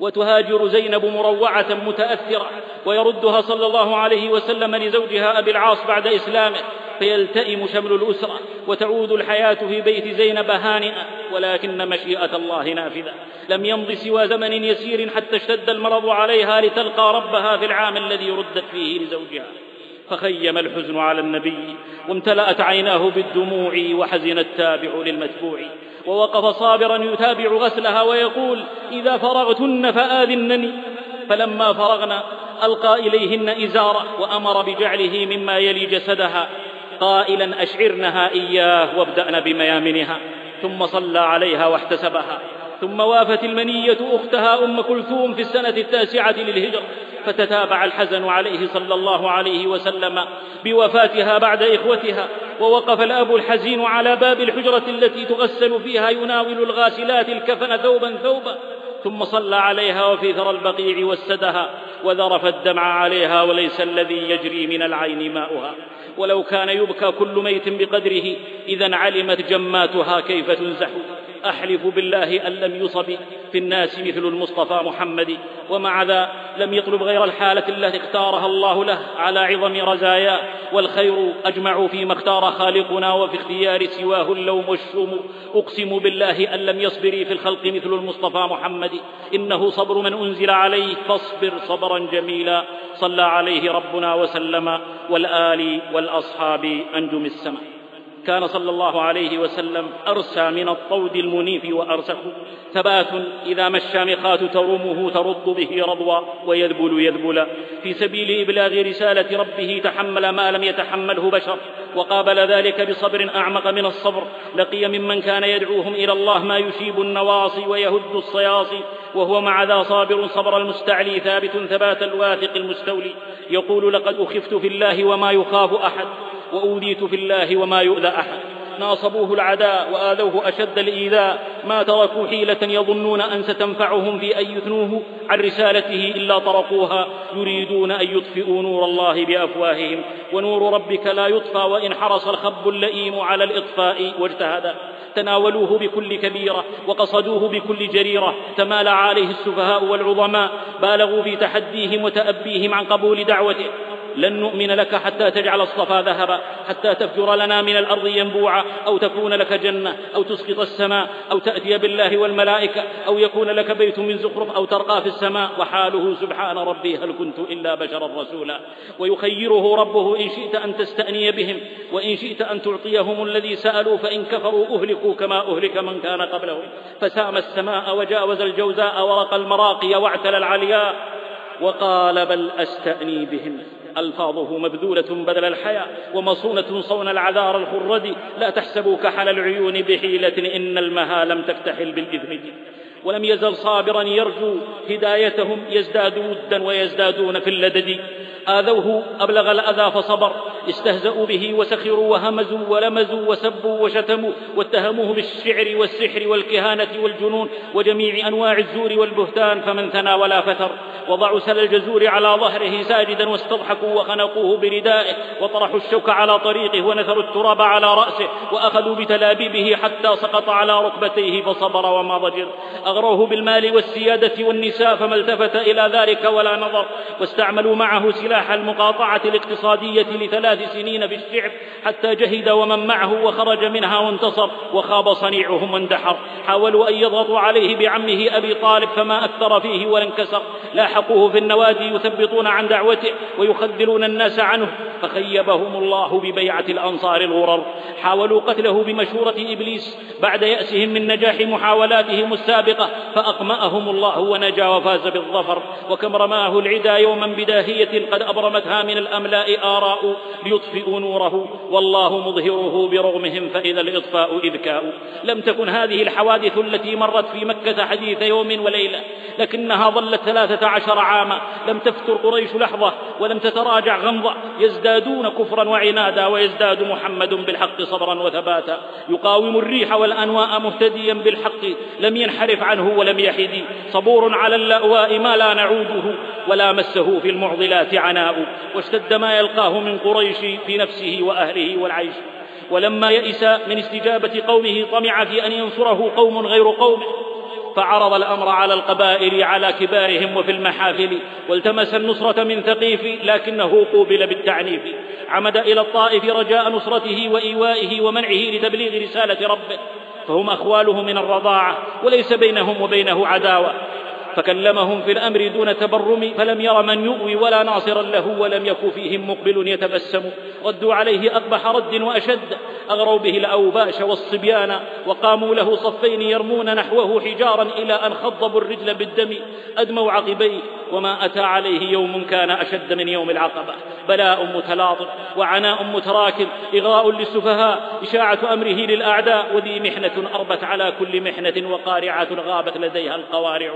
وتهاجر زينب مروعة متأثرة ويردها صلى الله عليه وسلم لزوجها أبي العاص بعد إسلامه فيلتئم شمل الأسرة وتعود الحياة في بيت زينب هانئة ولكن مشيئة الله نافذة. لم يمض سوى زمن يسير حتى اشتد المرض عليها لتلقى ربها في العام الذي ردت فيه لزوجها. فخيم الحزن على النبي وامتلأت عيناه بالدموع وحزن التابع للمتبوع ووقف صابرا يتابع غسلها ويقول إذا فرغتن فآذنني فلما فرغنا ألقى إليهن إزارة وأمر بجعله مما يلي جسدها قائلا أشعرنها إياه وابدأن بميامنها ثم صلى عليها واحتسبها ثم وافت المنية أختها أم كلثوم في السنة التاسعة للهجرة فتتابع الحزن عليه صلى الله عليه وسلم بوفاتها بعد إخوتها ووقف الأب الحزين على باب الحجرة التي تغسل فيها يناول الغاسلات الكفن ثوبا ثوبا ثم صلى عليها وفي ثرى البقيع وسدها وذرف الدمع عليها وليس الذي يجري من العين ماؤها. ولو كان يبكى كل ميت بقدره إذا علمت جماتها كيف تنزح. أحلف بالله أن لم يصب في الناس مثل المصطفى محمد ومع ذا لم يطلب غير الحالة التي اختارها الله له على عظم رزاياه والخير أجمع فيما اختار خالقنا وفي اختيار سواه اللوم والشوم أقسم بالله أن لم يصبري في الخلق مثل المصطفى محمد إنه صبر من أنزل عليه فاصبر صبرا جميلا. صلى عليه ربنا وسلم والآل والأصحاب أنجم السماء. كان صلى الله عليه وسلم أرسى من الطود المنيف وأرسخ. ثبات إذا ما الشامخات ترمه ترد به رضوا ويذبل يذبلا في سبيل إبلاغ رسالة ربه تحمل ما لم يتحمله بشر. وقابل ذلك بصبر أعمق من الصبر. لقي ممن كان يدعوهم إلى الله ما يشيب النواصي ويهد الصياصي. وهو مع ذا صابر صبر المستعلي ثابت ثبات الواثق المستولي. يقول لقد أخفت في الله وما يخاف أحد. وأوذيت في الله وما يؤذى أحد. ناصبوه العداء وآذوه أشد الإيذاء. ما تركوا حيلة يظنون أن ستنفعهم في أن يثنوه. عن رسالته إلا طرقوها. يريدون أن يطفئوا نور الله بأفواههم. ونور ربك لا يطفى وإن حرص الخب اللئيم على الإطفاء واجتهد. تناولوه بكل كبيرة وقصدوه بكل جريرة. تمالى عليه السفهاء والعظماء. بالغوا في تحديهم وتأبيهم عن قبول دعوته. لن نؤمن لك حتى تجعل الصفا ذهبا حتى تفجر لنا من الأرض ينبوعا أو تكون لك جنة أو تسقط السماء أو تأتي بالله والملائكة أو يكون لك بيت من زخرف أو ترقى في السماء وحاله سبحان ربي هل كنت إلا بشرا رسولا؟ ويخيره ربه إن شئت أن تستأني بهم وإن شئت أن تعطيهم الذي سألوا فإن كفروا أهلكوا كما أهلك من كان قبلهم فسام السماء وجاوز الجوزاء ورق المراقي واعتلى العلياء وقال بل أستأني بهم. ألفاظه مبذولة بدل الحياة ومصونة صون العذار الخرد. لا تحسبوا كحل العيون بحيلة إن المها لم تكتحل بالإذن. ولم يزل صابرا يرجو هدايتهم يزداد ودا ويزدادون في اللدد. آذوه أبلغ الأذى فصبر. استهزأوا به وسخروا وهمزوا ولمزوا وسبوا وشتموا واتهموه بالشعر والسحر والكهانة والجنون وجميع أنواع الزور والبهتان فمن ثنى ولا فتر. وضعوا سل الجزور على ظهره ساجدا واستضحكوا وخنقوه بردائه وطرحوا الشوك على طريقه ونثروا التراب على رأسه وأخذوا بتلابيبه حتى سقط على ركبتيه فصبر وما ضجر. أغروه بالمال والسيادة والنساء فما التفت إلى ذلك ولا نظر. واستعملوا معه سلاح المقاطعة الاقتصادية لثلاث سنين في الشعب حتى جهد ومن معه وخرج منها وانتصر وخاب صنيعهم واندحر. حاولوا أن يضغطوا عليه بعمه أبي طالب فما أكثر فيه ولا انكسر. لاحقوه في النوادي يثبطون عن دعوته ويخذلون الناس عنه فخيبهم الله ببيعة الأنصار الغرر. حاولوا قتله بمشورة إبليس بعد يأسهم من نجاح محاولاتهم السابقة فأقمأهم الله ونجا وفاز بالظفر. وكم رماه العدا يوما بداهية قد أبرمتها من الأملاء آراء ليطفئوا نوره. والله مظهره برغمهم فإذا الإطفاء إذكاء. لم تكن هذه الحوادث التي مرت في مكة حديث يوم وليلة لكنها ظلت ثلاثة عشر عاما. لم تفتر قريش لحظة ولم تتراجع غمضة. يزدادون كفرا وعنادا ويزداد محمد بالحق صبرا وثباتا. يقاوم الريح والأنواء مهتديا بالحق. لم ينحرف عنه ولم يحد. صبور على اللأواء ما لا نعوده ولا مسه في المعضلات عناء. واشتد ما يلقاه من قريش في نفسه وأهله والعيش. ولما يئس من استجابة قومه طمع في أن ينصره قوم غير قومه. فعرض الأمر على القبائل على كبارهم وفي المحافل والتمس النصرة من ثقيف لكنه قوبل بالتعنيف. عمد إلى الطائف رجاء نصرته وإيوائه ومنعه لتبليغ رسالة ربه. فهم أخواله من الرضاعة وليس بينهم وبينه عداوة. فكلمهم في الأمر دون تبرم فلم ير من يؤوي ولا ناصرا له ولم يك فيهم مقبل يتبسم. ردوا عليه أقبح رد وأشد. أغروا به الأوباش والصبيان وقاموا له صفين يرمون نحوه حجارا إلى أن خضبوا الرجل بالدم. أدموا عقبيه وما أتى عليه يوم كان أشد من يوم العقبة. بلاء متلاطم وعناء متراكم إغراء للسفهاء. إشاعة أمره للأعداء وذي محنة أربت على كل محنة وقارعة غابت لديها القوارع.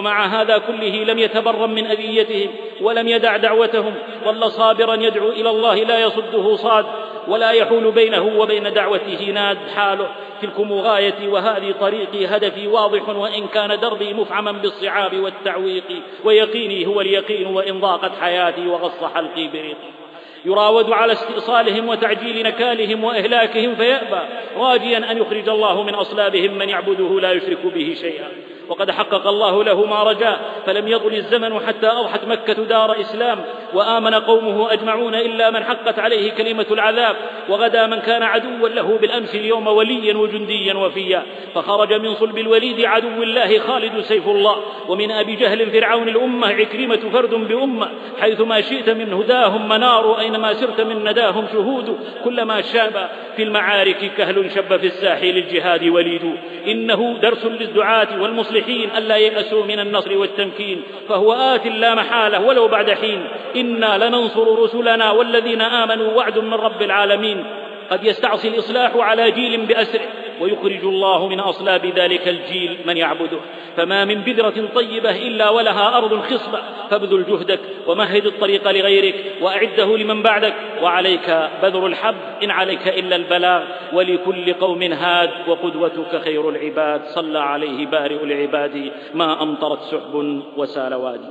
ومع هذا كله لم يتبرم من أذيتهم ولم يدع دعوتهم ظل صابرا يدعو إلى الله لا يصده صاد ولا يحول بينه وبين دعوته ناد حاله. تلكم غايتي وهذه طريقي هدفي واضح وإن كان دربي مفعما بالصعاب والتعويق ويقيني هو اليقين وإن ضاقت حياتي وغص حلقي بريقي يراود على استئصالهم وتعجيل نكالهم وإهلاكهم فيأبى راجيا أن يخرج الله من أصلابهم من يعبده لا يشرك به شيئا. وقد حقق الله له ما رجاه فلم يطل الزمن حتى أضحت مكة دار إسلام وآمن قومه أجمعون إلا من حقت عليه كلمة العذاب وغدا من كان عدوا له بالأمس اليوم وليا وجنديا وفيا فخرج من صلب الوليد عدو الله خالد سيف الله ومن أبي جهل فرعون الأمة عكرمة فرد بأمة حيثما شئت من هداهم منار أينما سرت من نداهم شهود كلما شاب في المعارك كهل شب في الساحل الجهاد وليد. إنه درس للدعاة والمصلحين. ألا ييأسوا من النصر والتمكين فهو آت لا محالة ولو بعد حين. إنا لننصر رسلنا والذين آمنوا وعد من رب العالمين. قد يستعصي الإصلاح على جيل بأسره ويخرج الله من أصلاب ذلك الجيل من يعبده فما من بذرة طيبة إلا ولها أرض خصبة. فابذل جهدك ومهد الطريق لغيرك وأعده لمن بعدك. وعليك بذر الحب. إن عليك إلا البلاغ. ولكل قوم هاد. وقدوتك خير العباد. صلى عليه بارئ العباد. ما أمطرت سحب وسال وادي.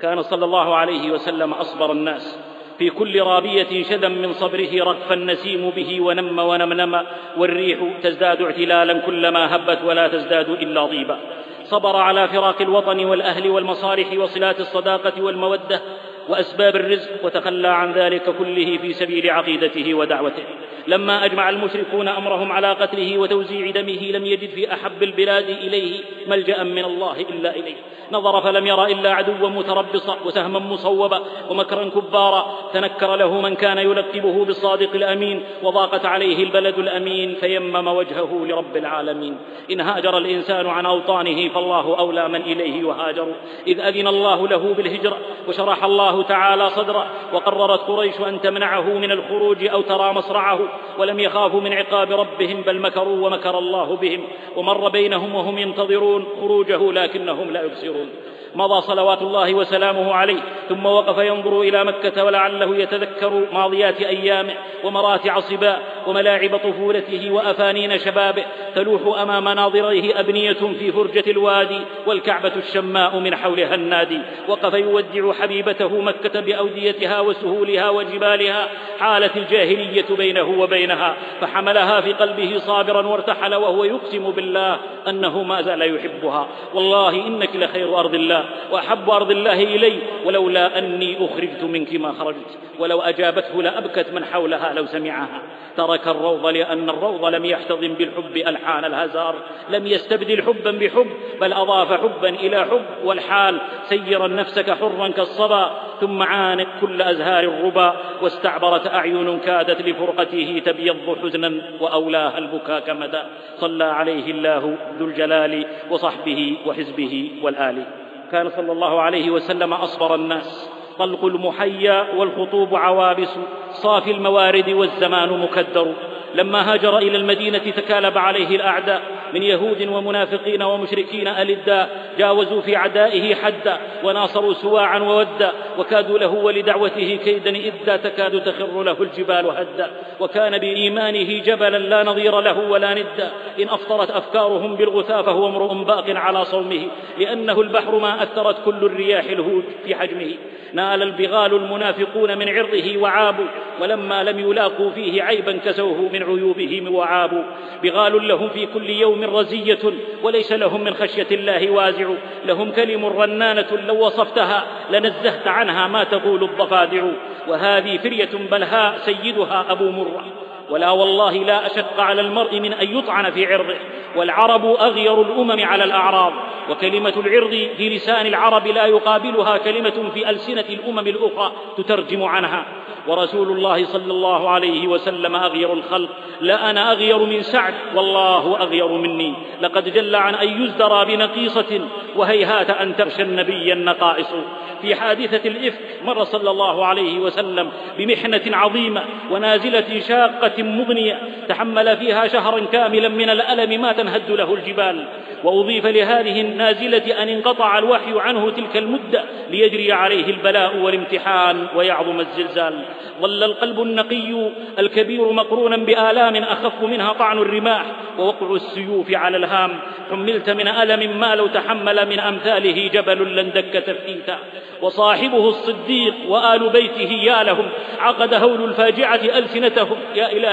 كان صلى الله عليه وسلم أصبر الناس. في كل رابية شذا من صبره رغف النسيم به ونم ونمنم والريح تزداد اعتلالا كلما هبت ولا تزداد إلا طيبا. صبر على فراق الوطن والأهل والمصالح وصلات الصداقة والمودة وأسباب الرزق وتخلى عن ذلك كله في سبيل عقيدته ودعوته. لما أجمع المشركون أمرهم على قتله وتوزيع دمه لم يجد في أحب البلاد إليه ملجأ من الله إلا إليه. نظر فلم ير إلا عدوا متربصا وسهما مصوبا ومكرا كبارا. تنكر له من كان يلقبه بالصادق الأمين وضاقت عليه البلد الأمين فيمم وجهه لرب العالمين. إن هاجر الإنسان عن أوطانه فالله أولى من إليه يهاجر إذ أذن الله له بالهجرة وشرح الله تعالى صدره وقررت قريش أن تمنعه من الخروج أو ترى مصرعه ولم يخافوا من عقاب ربهم بل مكروا ومكر الله بهم ومر بينهم وهم ينتظرون خروجه لكنهم لا يبصرون. مضى صلوات الله وسلامه عليه ثم وقف ينظر إلى مكة ولعله يتذكر ماضيات أيامه ومراتع صباه وملاعب طفولته وأفانين شبابه تلوح أمام ناظريه أبنية في فرجة الوادي والكعبة الشماء من حولها النادي وقف يودع حبيبته مكة بأوديتها وسهولها وجبالها حالت الجاهلية بينه وبينها فحملها في قلبه صابرا وارتحل وهو يقسم بالله أنه ما زال يحبها والله إنك لخير أرض الله. وأحب أرض الله إلي ولولا أني أخرجت منك ما خرجت ولو أجابته لأبكت من حولها لو سمعها. ترك الروض لأن الروض لم يحتضن بالحب ألحان الهزار. لم يستبدل حبا بحب بل أضاف حبا إلى حب. والحال سيرا نفسك حرا كالصبا ثم عانق كل أزهار الربا. واستعبرت أعين كادت لفرقته تبيض حزنا وأولاها البكاء كمدى صلى عليه الله ذو الجلال وصحبه وحزبه والآل. كان صلى الله عليه وسلم أصبر الناس. طلق المحيا والخطوب عوابس. صافي الموارد والزمان مكدر. لما هاجر إلى المدينة تكالب عليه الأعداء من يهود ومنافقين ومشركين ألدا جاوزوا في عدائه حدا وناصروا سواعا وودا وكادوا له ولدعوته كيدا إذا تكاد تخر له الجبال هدا وكان بإيمانه جبلا لا نظير له ولا ندا إن أفطرت أفكارهم بالغثاء فهو امرؤ باق على صومه لأنه البحر ما أثرت كل الرياح الهوج في حجمه. نال البغال المنافقون من عرضه وعابوا ولما لم يلاقوا فيه عيبا كسوه من عيوبهم وعابوا. بغال لهم في كل يوم رزية وليس لهم من خشية الله وازع. لهم كلم رنانة لو وصفتها لنزهت عنها ما تقول الضفادع. وهذه فرية بلهاء سيدها أبو مرة. ولا والله لا أشق على المرء من أن يطعن في عرضه. والعرب أغير الأمم على الأعراض. وكلمة العرض في لسان العرب لا يقابلها كلمة في ألسنة الأمم الأخرى تترجم عنها. ورسول الله صلى الله عليه وسلم أغير الخلق. لا أنا أغير من سعد والله أغير مني. لقد جل عن أن يزدرى بنقيصة وهيهات أن تغشى النبي النقائص. في حادثة الإفك مر صلى الله عليه وسلم بمحنة عظيمة ونازلة شاقة مغنية تحمل فيها شهرا كاملا من الألم ما تنهد له الجبال. وأضيف لهذه النازلة أن انقطع الوحي عنه تلك المدة ليجري عليه البلاء والامتحان ويعظم الزلزال. ظل القلب النقي الكبير مقرونا بآلام أخف منها طعن الرماح ووقع السيوف على الهام. حملت من ألم ما لو تحمل من أمثاله جبل لندك تفكيتا وصاحبه الصديق وآل بيته يا لهم عقد هول الفاجعة ألسنتهم. يا إلهي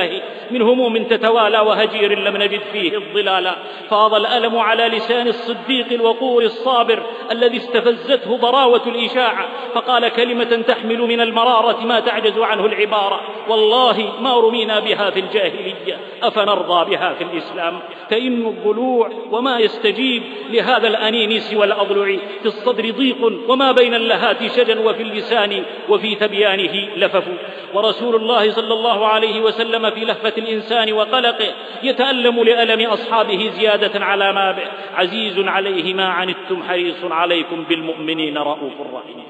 من هموم تتوالى وهجير لم نجد فيه الظلال. فاض الألم على لسان الصديق الوقور الصابر الذي استفزته ضراوة الإشاعة فقال كلمة تحمل من المرارة ما تعجز عنه العبارة. والله ما رمينا بها في الجاهلية أفنرضى بها في الإسلام. تئن الضلوع وما يستجيب لهذا الأنين سوى الأضلع. في الصدر ضيق وما بين اللهات شجا وفي اللسان وفي تبيانه لفف. ورسول الله صلى الله عليه وسلم في لهفة الإنسان وقلقه يتألم لألم أصحابه زيادة على ما به. عزيز عليه ما عنتم حريص عليكم بالمؤمنين رؤوف رحيم.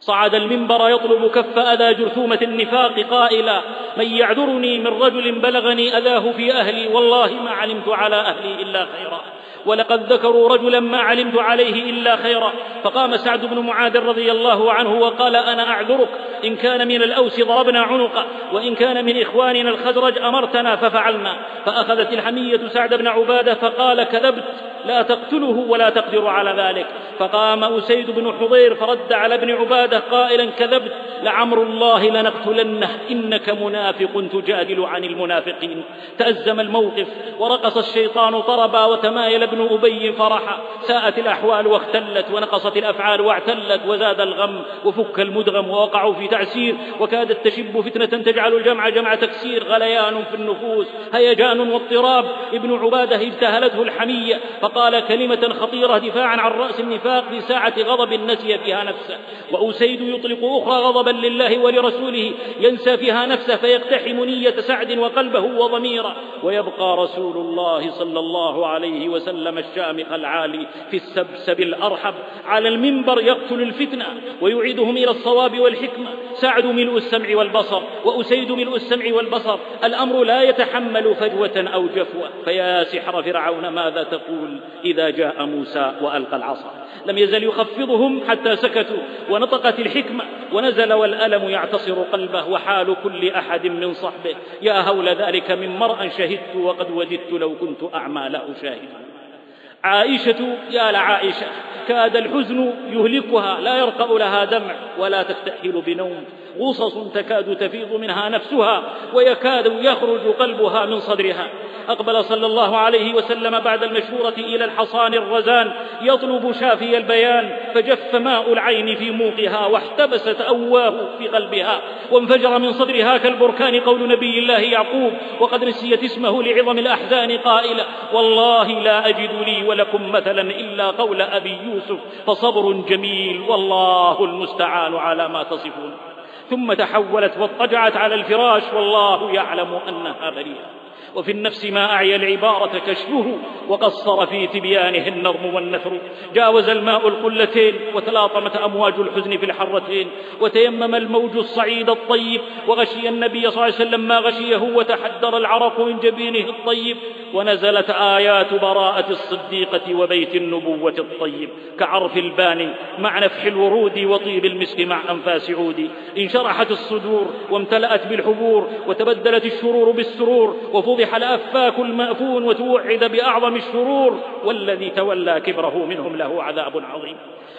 صعد المنبر يطلب كف أذى جرثومة النفاق قائلا من يعذرني من رجل بلغني أذاه في أهلي والله ما علمت على أهلي إلا خيرا. ولقد ذكروا رجلا ما علمت عليه إلا خيرا. فقام سعد بن معاذ رضي الله عنه وقال أنا أعذرك. إن كان من الأوس ضربنا عنقه وإن كان من إخواننا الخزرج أمرتنا ففعلنا. فأخذت الحمية سعد بن عبادة فقال كذبت لا تقتله ولا تقدر على ذلك. فقام أسيد بن حضير فرد على ابن عبادة قائلا كذبت لعمر الله لنقتلنه إنك منافق تجادل عن المنافقين. تأزم الموقف ورقص الشيطان طربا وتمايل ابن أبي فرحا ساءت الأحوال واختلت ونقصت الأفعال واعتلت وزاد الغم وفك المدغم ووقعوا في تعسير وكادت تشب فتنة تجعل الجمع جمع تكسير غليان في النفوس هيجان واضطراب. ابن عبادة اجتهلته الحمية فقال كلمة خطيرة دفاعا عن رأس النفاق في ساعة غضب نسي فيها نفسه. وأسيد يطلق أخرى غضبا لله ولرسوله ينسى فيها نفسه فيقتحم نية سعد وقلبه وضميره. ويبقى رسول الله صلى الله عليه وسلم الشامخ العالي في السبسب الأرحب على المنبر يقتل الفتنة ويعيدهم إلى الصواب والحكمة. سعد ملء السمع والبصر وأسيد ملء السمع والبصر. الأمر لا يتحمل فجوة أو جفوة. فيا سحر فرعون ماذا تقول إذا جاء موسى وألقى العصا؟ لم يزل يخفضهم حتى سكتوا ونطقت الحكمة. ونزل والألم يعتصر قلبه وحال كل أحد من صحبه. يا هول ذلك من مرأ شهدت وقد وددت لو كنت أعمى لا أشاهد. عائشة يا لعائشة كاد الحزن يهلكها لا يرقأ لها دمع ولا تكتحل بنوم. غصص تكاد تفيض منها نفسها ويكاد يخرج قلبها من صدرها. أقبل صلى الله عليه وسلم بعد المشهورة إلى الحصان الرزان يطلب شافي البيان فجف ماء العين في موقها واحتبست أواه في قلبها وانفجر من صدرها كالبركان قول نبي الله يعقوب وقد نسيت اسمه لعظم الأحزان قائلا والله لا أجد لي ولكم مثلا إلا قول أبي يوسف فصبر جميل والله المستعان على ما تصفون. ثم تحولت واضطجعت على الفراش والله يعلم أنها بريئة. وفي النفس ما أعيا العبارة كشفه وقصر في تبيانه النظم والنثر. جاوز الماء القلتين وتلاطمت أمواج الحزن في الحرتين. وتيمم الموج الصعيد الطيب وغشي النبي صلى الله عليه وسلم ما غشيه وتحدر العرق من جبينه الطيب. ونزلت آيات براءة الصديقة وبيت النبوة الطيب. كعرف الباني مع نفح الورود وطيب المسك مع أنفاس عود. انشرحت الصدور وامتلأت بالحبور وتبدلت الشرور بالسرور. وفضح وفضح الأفاك المأفون وتوعد بأعظم الشرور والذي تولى كبره منهم له عذاب عظيم.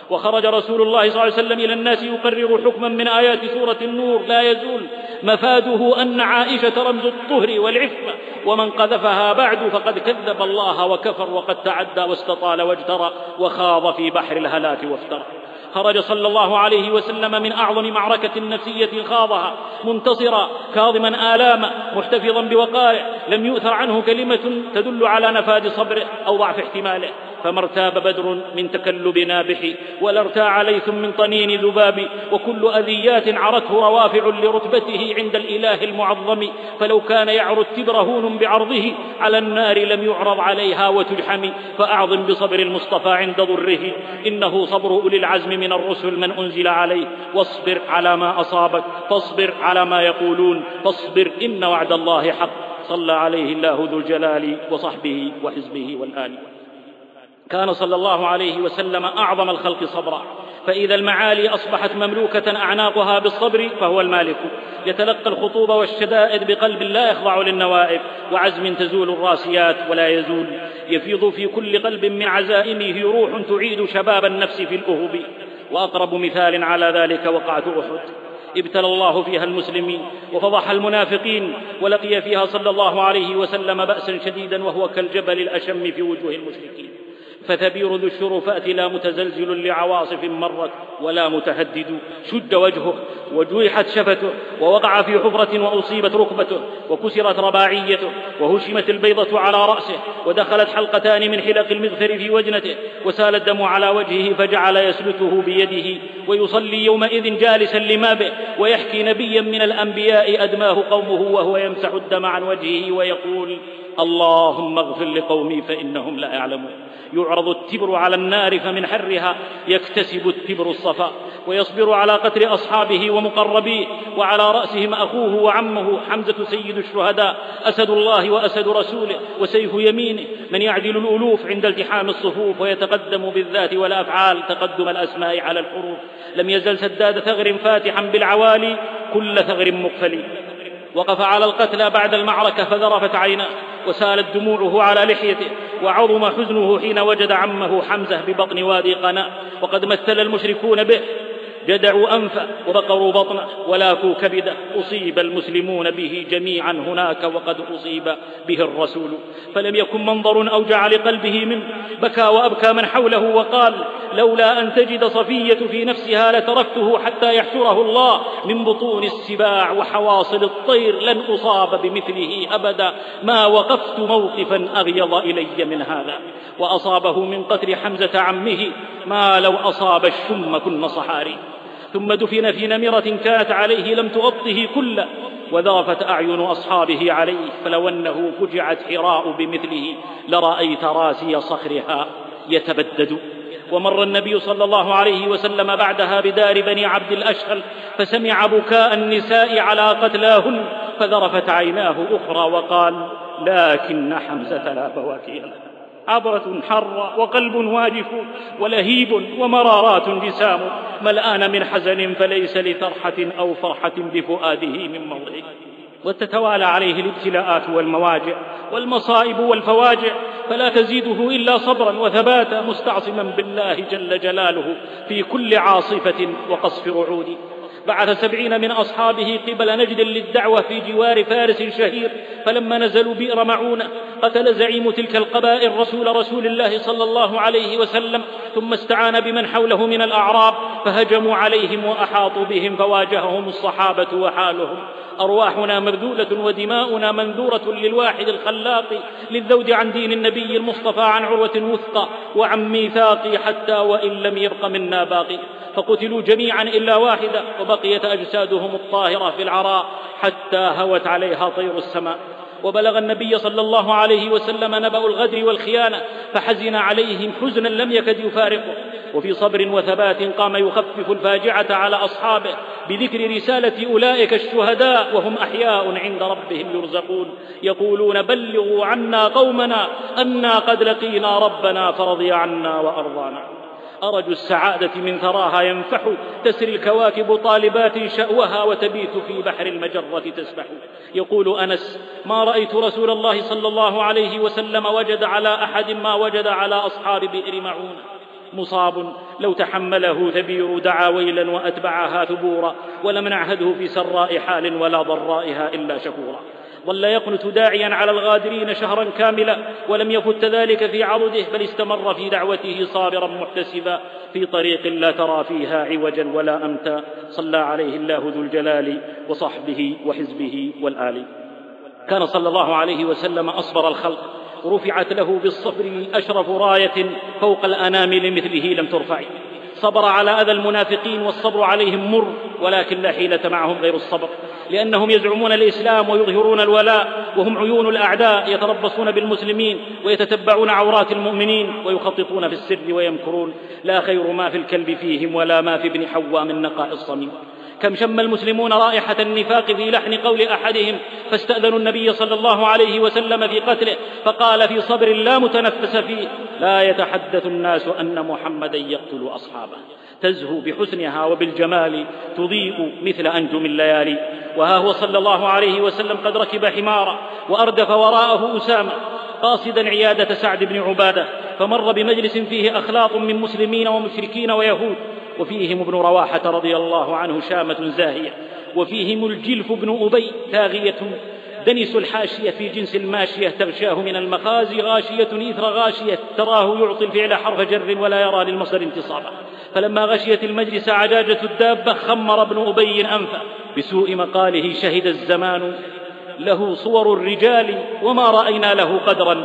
وخرج رسول الله صلى الله عليه وسلم إلى الناس يقرر حكما من آيات سورة النور. لا يزول مفاده أن عائشة رمز الطهر والعفة ومن قذفها بعد فقد كذب الله وكفر وقد تعدى واستطال واجترى وخاض في بحر الهلاك وافترى. خرج صلى الله عليه وسلم من أعظم معركة نفسية خاضها منتصرا كاظما آلاما محتفظا بوقائع لم يؤثر عنه كلمة تدل على نفاذ صبره أو ضعف احتماله. فما ارتاب بدر من تكلب نابح ولا ارتاع ليث من طنين ذباب وكل أذيات عرته روافع لرتبته عند الإله المعظم. فلو كان يعرو التبر هون بعرضه على النار لم يعرض عليها وتلحم. فأعظم بصبر المصطفى عند ضره إنه صبر أولي العزم من الرسل من أنزل عليه واصبر على ما أصابك. فاصبر على ما يقولون. فاصبر إن وعد الله حق. صلى عليه الله ذو الجلال وصحبه وحزبه والآل. كان صلى الله عليه وسلم أعظم الخلق صبرا. فإذا المعالي أصبحت مملوكة أعناقها بالصبر فهو المالك. يتلقى الخطوب والشدائد بقلب لا يخضع للنوائب. وعزم تزول الراسيات ولا يزول. يفيض في كل قلب من عزائمه روح تعيد شباب النفس في الأهب وأقرب مثال على ذلك وقعة أحد. ابتلى الله فيها المسلمين وفضح المنافقين ولقي فيها صلى الله عليه وسلم بأسا شديدا وهو كالجبل الأشم في وجوه المشركين. فثبير ذو الشرفات لا متزلزل لعواصف مرت ولا متهدد. شد وجهه وجوحت شفته ووقع في حفرة وأصيبت ركبته وكسرت رباعيته وهشمت البيضة على رأسه ودخلت حلقتان من حلق المغفر في وجنته وسال الدم على وجهه فجعل يسلته بيده ويصلي يومئذ جالسا لما به ويحكي نبيا من الأنبياء أدماه قومه وهو يمسح الدم عن وجهه ويقول اللهم اغفر لقومي فإنهم لا يعلمون. يعرض التبر على النار فمن حرها يكتسب التبر الصفاء ويصبر على قتل أصحابه ومقربيه وعلى رأسهم أخوه وعمه حمزة سيد الشهداء أسد الله وأسد رسوله وسيف يمينه. من يعدل الألوف عند التحام الصفوف ويتقدم بالذات والأفعال تقدم الأسماء على الحروف. لم يزل سداد ثغر فاتحا بالعوالي كل ثغر مقفل وقف على القتلى بعد المعركة فذرفت عيناه وسالت دموعه على لحيته وعظم حزنه حين وجد عمه حمزة ببطن وادي قناء وقد مثل المشركون به جدعوا أنفه وبقروا بطنه ولاكوا كبده أصيب المسلمون به جميعا هناك وقد أصيب به الرسول. فلم يكن منظر أوجع لقلبه منه. بكى وأبكى من حوله وقال لولا أن تجد صفية في نفسها لتركته حتى يحشره الله من بطون السباع وحواصل الطير لن أصاب بمثله أبدا. ما وقفت موقفا أغيض إلي من هذا. وأصابه من قتل حمزة عمه. ما لو أصاب الشم كن صحاري. ثم دفن في نمرة كانت عليه لم تغطه كله وذرفت أعين أصحابه عليه فلو أنه فجعت حراء بمثله لرأيت راسي صخرها يتبدد. ومر النبي صلى الله عليه وسلم بعدها بدار بني عبد الأشهل فسمع بكاء النساء على قتلاهن فذرفت عيناه أخرى وقال لكن حمزة لا بواكي له. عبرة حرة وقلب واجف ولهيب ومرارات جسام. ملآن من حزن فليس لفرحة أو فرحة بفؤاده من موضعه وتتوالى عليه الابتلاءات والمواجع والمصائب والفواجع. فلا تزيده إلا صبرا وثباتا مستعصما بالله جل جلاله في كل عاصفة وقصف رعود بعث سبعين من أصحابه قبل نجد للدعوة في جوار فارس شهير فلما نزلوا بئر معونة قتل زعيم تلك القبائل رسول رسول الله صلى الله عليه وسلم ثم استعان بمن حوله من الأعراب فهجموا عليهم وأحاطوا بهم فواجههم الصحابة وحالهم. أرواحنا مبذولة ودماؤنا منذورة للواحد الخلاق للذود عن دين النبي المصطفى عن عروة وثقى وعن ميثاقي حتى وإن لم يبق منا باقي. فقتلوا جميعا إلا واحدة وبقيت أجسادهم الطاهرة في العراء حتى هوت عليها طير السماء. وبلغ النبي صلى الله عليه وسلم نبأ الغدر والخيانة فحزن عليهم حزنا لم يكد يفارقه. وفي صبر وثبات قام يخفف الفاجعة على أصحابه بذكر رسالة أولئك الشهداء وهم أحياء عند ربهم يرزقون. يقولون بلغوا عنا قومنا أنا قد لقينا ربنا فرضي عنا وأرضانا. أرج السعادة من ثراها ينفح تسري الكواكب طالبات شأوها وتبيت في بحر المجرة تسبح. يقول أنس ما رأيت رسول الله صلى الله عليه وسلم وجد على أحد ما وجد على أصحاب بئر معونة. مصاب لو تحمله ثبير دعا ويلا وأتبعها ثبورا ولم نعهده في سراء حال ولا ضرائها إلا شكورا. ظل يقنت داعيا على الغادرين شهرا كاملا ولم يفت ذلك في عضده بل استمر في دعوته صابرا محتسبا في طريق لا ترى فيها عوجا ولا أمتا. صلى عليه الله ذو الجلال وصحبه وحزبه والآل. كان صلى الله عليه وسلم أصبر الخلق. رفعت له بالصبر أشرف راية فوق الانام لمثله لم ترفع. صبر على أذى المنافقين والصبر عليهم مر ولكن لا حيلة معهم غير الصبر. لأنهم يزعمون الإسلام ويظهرون الولاء وهم عيون الأعداء يتربصون بالمسلمين ويتتبعون عورات المؤمنين ويخططون في السر ويمكرون. لا خير ما في الكلب فيهم ولا ما في ابن حواء من نقاء الصميم. كم شم المسلمون رائحة النفاق في لحن قول أحدهم فاستأذنوا النبي صلى الله عليه وسلم في قتله فقال في صبر لا متنفس فيه. لا يتحدث الناس أن محمدا يقتل أصحابه. تزهو بحسنها وبالجمال تضيء مثل أنجم الليالي. وها هو صلى الله عليه وسلم قد ركب حمارا وأردف وراءه أسامة قاصدا عيادة سعد بن عبادة فمر بمجلس فيه أخلاط من مسلمين ومشركين ويهود وفيهم ابن رواحة رضي الله عنه شامة زاهية وفيهم الجلف بن أبي تاغية دنس الحاشية في جنس الماشية تغشاه من المخازي غاشية إثر غاشية تراه يعطي الفعل حرف جر ولا يرى للمصدر انتصابا. فلما غشيت المجلس عجاجة الدابة خمر ابن أبي أنفا بسوء مقاله شهد الزمان. له صور الرجال وما رأينا له قدرا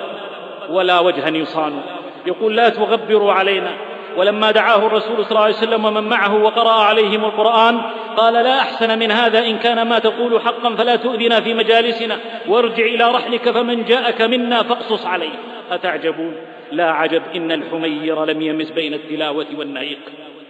ولا وجها يصان. يقول لا تغبروا علينا. ولما دعاه الرسول صلى الله عليه وسلم ومن معه وقرأ عليهم القرآن قال لا أحسن من هذا إن كان ما تقول حقا فلا تؤذنا في مجالسنا وارجع إلى رحلك فمن جاءك منا فاقصص عليه. أتعجبون؟ لا عجب إن الحمير لم يمس بين التلاوة والنهيق.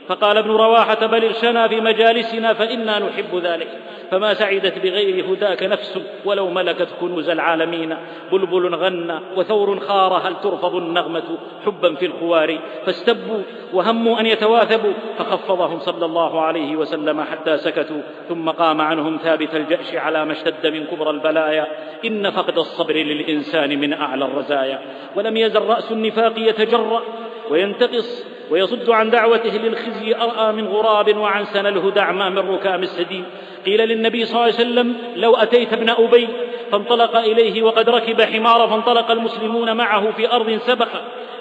فقال ابن رواحة بل ارشنا في مجالسنا فإنا نحب ذلك. فما سعدت بغير هداك نفس ولو ملكت كنوز العالمين. بلبل غنى وثور خار هل ترفض النغمة حبا في الخوار؟ فاستبوا وهموا أن يتواثبوا. فخفضهم صلى الله عليه وسلم حتى سكتوا. ثم قام عنهم ثابت الجأش على ما اشتد من كبر البلايا. إن فقد الصبر للإنسان من أعلى الرزايا. ولم يزل رأس النفاق يتجرأ. وينتقص ويصد عن دعوته للخزي أرأى من غراب وعن سنى الهدى أعمى من ركام السديد قيل للنبي صلى الله عليه وسلم لو أتيت ابن أبي فانطلق إليه وقد ركب حمار فانطلق المسلمون معه في أرض سبق.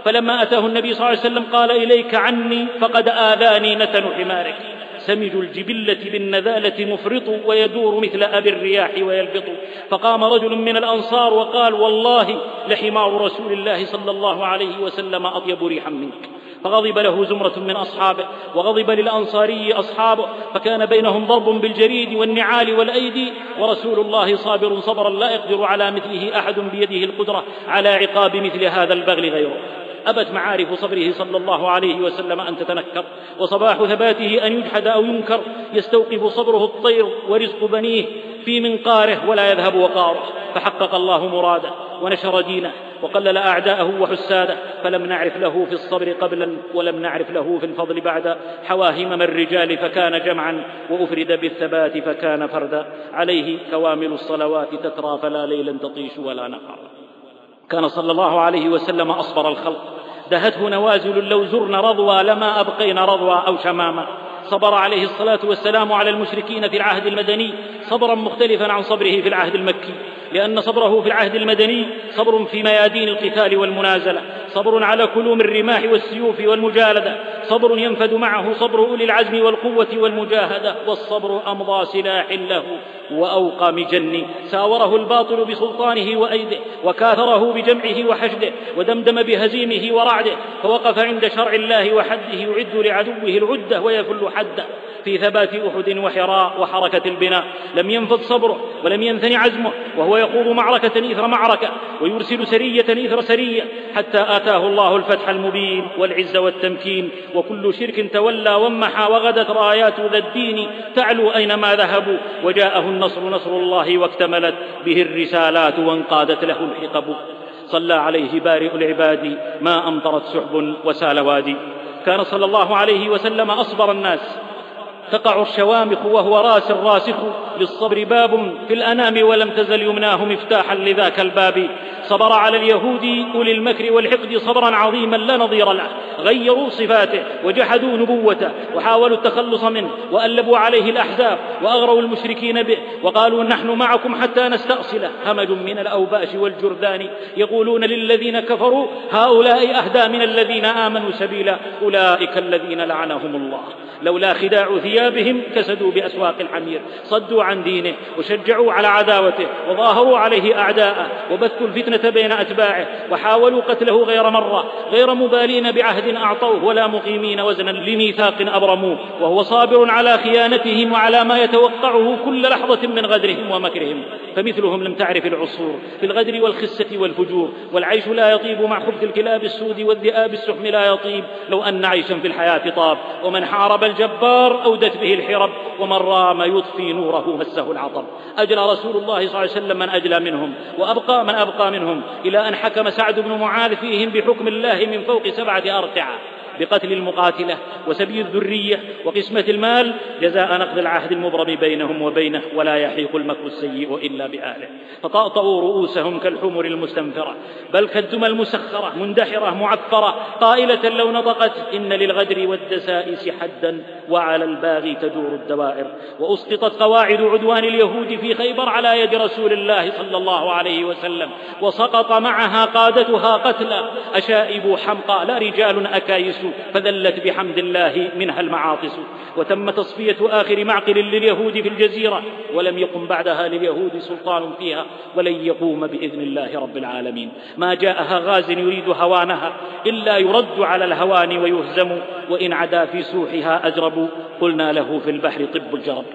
فلما أتاه النبي صلى الله عليه وسلم قال إليك عني فقد آذاني نتن حمارك. سمج الجبلة بالنذالة مفرط ويدور مثل أبي الرياح ويلبط. فقام رجل من الأنصار وقال والله لحمار رسول الله صلى الله عليه وسلم أطيب ريحا منك. فغضب له زمرة من أصحابه وغضب للأنصاري أصحابه فكان بينهم ضرب بالجريد والنعال والأيدي ورسول الله صابر صبرا لا يقدر على مثله أحد بيده القدرة على عقاب مثل هذا البغل غيره. أبت معارف صبره صلى الله عليه وسلم أن تتنكر وصباح ثباته أن يجحد أو ينكر يستوقف صبره الطير ورزق بنيه في منقاره ولا يذهب وقاره. فحقق الله مراده ونشر دينه وقلل أعداءه وحساده فلم نعرف له في الصبر قبلا ولم نعرف له في الفضل بعد. حوى همم الرجال فكان جمعا وأفرد بالثبات فكان فردا. عليه كوامل الصلوات تترى فلا ليلا تطيش ولا نهارا كان صلى الله عليه وسلم أصبر الخلق دهته نوازل لو زرن رضوى لما أبقين رضوى أو شماما. صبر عليه الصلاة والسلام على المشركين في العهد المدني صبرا مختلفا عن صبره في العهد المكي لأن صبره في العهد المدني صبر في ميادين القتال والمنازلة صبر على كلوم الرماح والسيوف والمجالدة صبر ينفد معه صبر أولي العزم والقوة والمجاهدة والصبر أمضى سلاح له وأوقى مجن ساوره الباطل بسلطانه وأيده وكاثره بجمعه وحشده ودمدم بهزيمه ورعده فوقف عند شرع الله وحده يعد لعدوه العدة ويفل حده في ثبات أحد وحراء وحركة البناء. لم ينفض صبره ولم ينثني عزمه وهو يخوض معركة إثر معركة ويرسل سرية إثر سرية حتى آتاه الله الفتح المبين والعز والتمكين وكل شرك تولى ومحى وغدت رآيات ذا الدين تعلو أينما ذهبوا وجاءه النصر نصر الله واكتملت به الرسالات وانقادت له الحقب. صلى عليه بارئ العباد ما أمطرت سحب وسال وادي. كان صلى الله عليه وسلم أصبر الناس تقع الشوامخ وهو راس راسخ للصبر باب في الأنام ولم تزل يمناه مفتاحا لذاك الباب. صبر على اليهود أولي المكر والحقد صبرا عظيما لا نظير له. غيروا صفاته وجحدوا نبوته وحاولوا التخلص منه وألبوا عليه الأحزاب وأغروا المشركين به وقالوا نحن معكم حتى نستأصله همج من الأوباش والجرذان يقولون للذين كفروا هؤلاء أهدى من الذين آمنوا سبيلا أولئك الذين لعنهم الله. لولا خداع ثيابهم كسدوا بأسواق الحمير صدوا عن دينه وشجعوا على عداوته وظاهروا عليه أعداءه وبثوا الفتنة بين أتباعه وحاولوا قتله غير مرة غير مبالين بعهد أعطوه ولا مقيمين وزنا لميثاق أبرموه وهو صابر على خيانتهم وعلى ما يتوقعه كل لحظة من غدرهم ومكرهم. فمثلهم لم تعرف العصور في الغدر والخسة والفجور والعيش لا يطيب مع خبث الكلاب السود والذئاب السحم لا يطيب. لو أن عيشا في الحياة طاب ومن حارب الجبار أودت به الحرب ومن رام يطفي نوره مسه العطب. أجلى رسول الله صلى الله عليه وسلم من أجلى منهم وأبقى من أبقى منهم إلى أن حكم سعد بن معاذ فيهم بحكم الله من فوق سبعة أرتعة بقتل المقاتلة وسبي الذرية وقسمة المال جزاء نقض العهد المبرم بينهم وبينه ولا يحيق المكر السيء إلا بأهله فطأطأوا رؤوسهم كالحمر المستنفرة بل كالدمى المسخرة مندحرة معفرة قائلة لو نطقت إن للغدر والدسائس حدا وعلى الباغي تدور الدوائر. وأسقطت قواعد عدوان اليهود في خيبر على يد رسول الله صلى الله عليه وسلم. وسقط معها قادتها قتلى أشائب حمقى لا رجال أكايس فذلت بحمد الله منها المعاطس. وتم تصفية آخر معقل لليهود في الجزيرة ولم يقم بعدها لليهود سلطان فيها ولن يقوم بإذن الله رب العالمين. ما جاءها غاز يريد هوانها إلا يرد على الهوان ويهزم وإن عدا في سوحها أجرب قلنا له في البحر طب الجرب.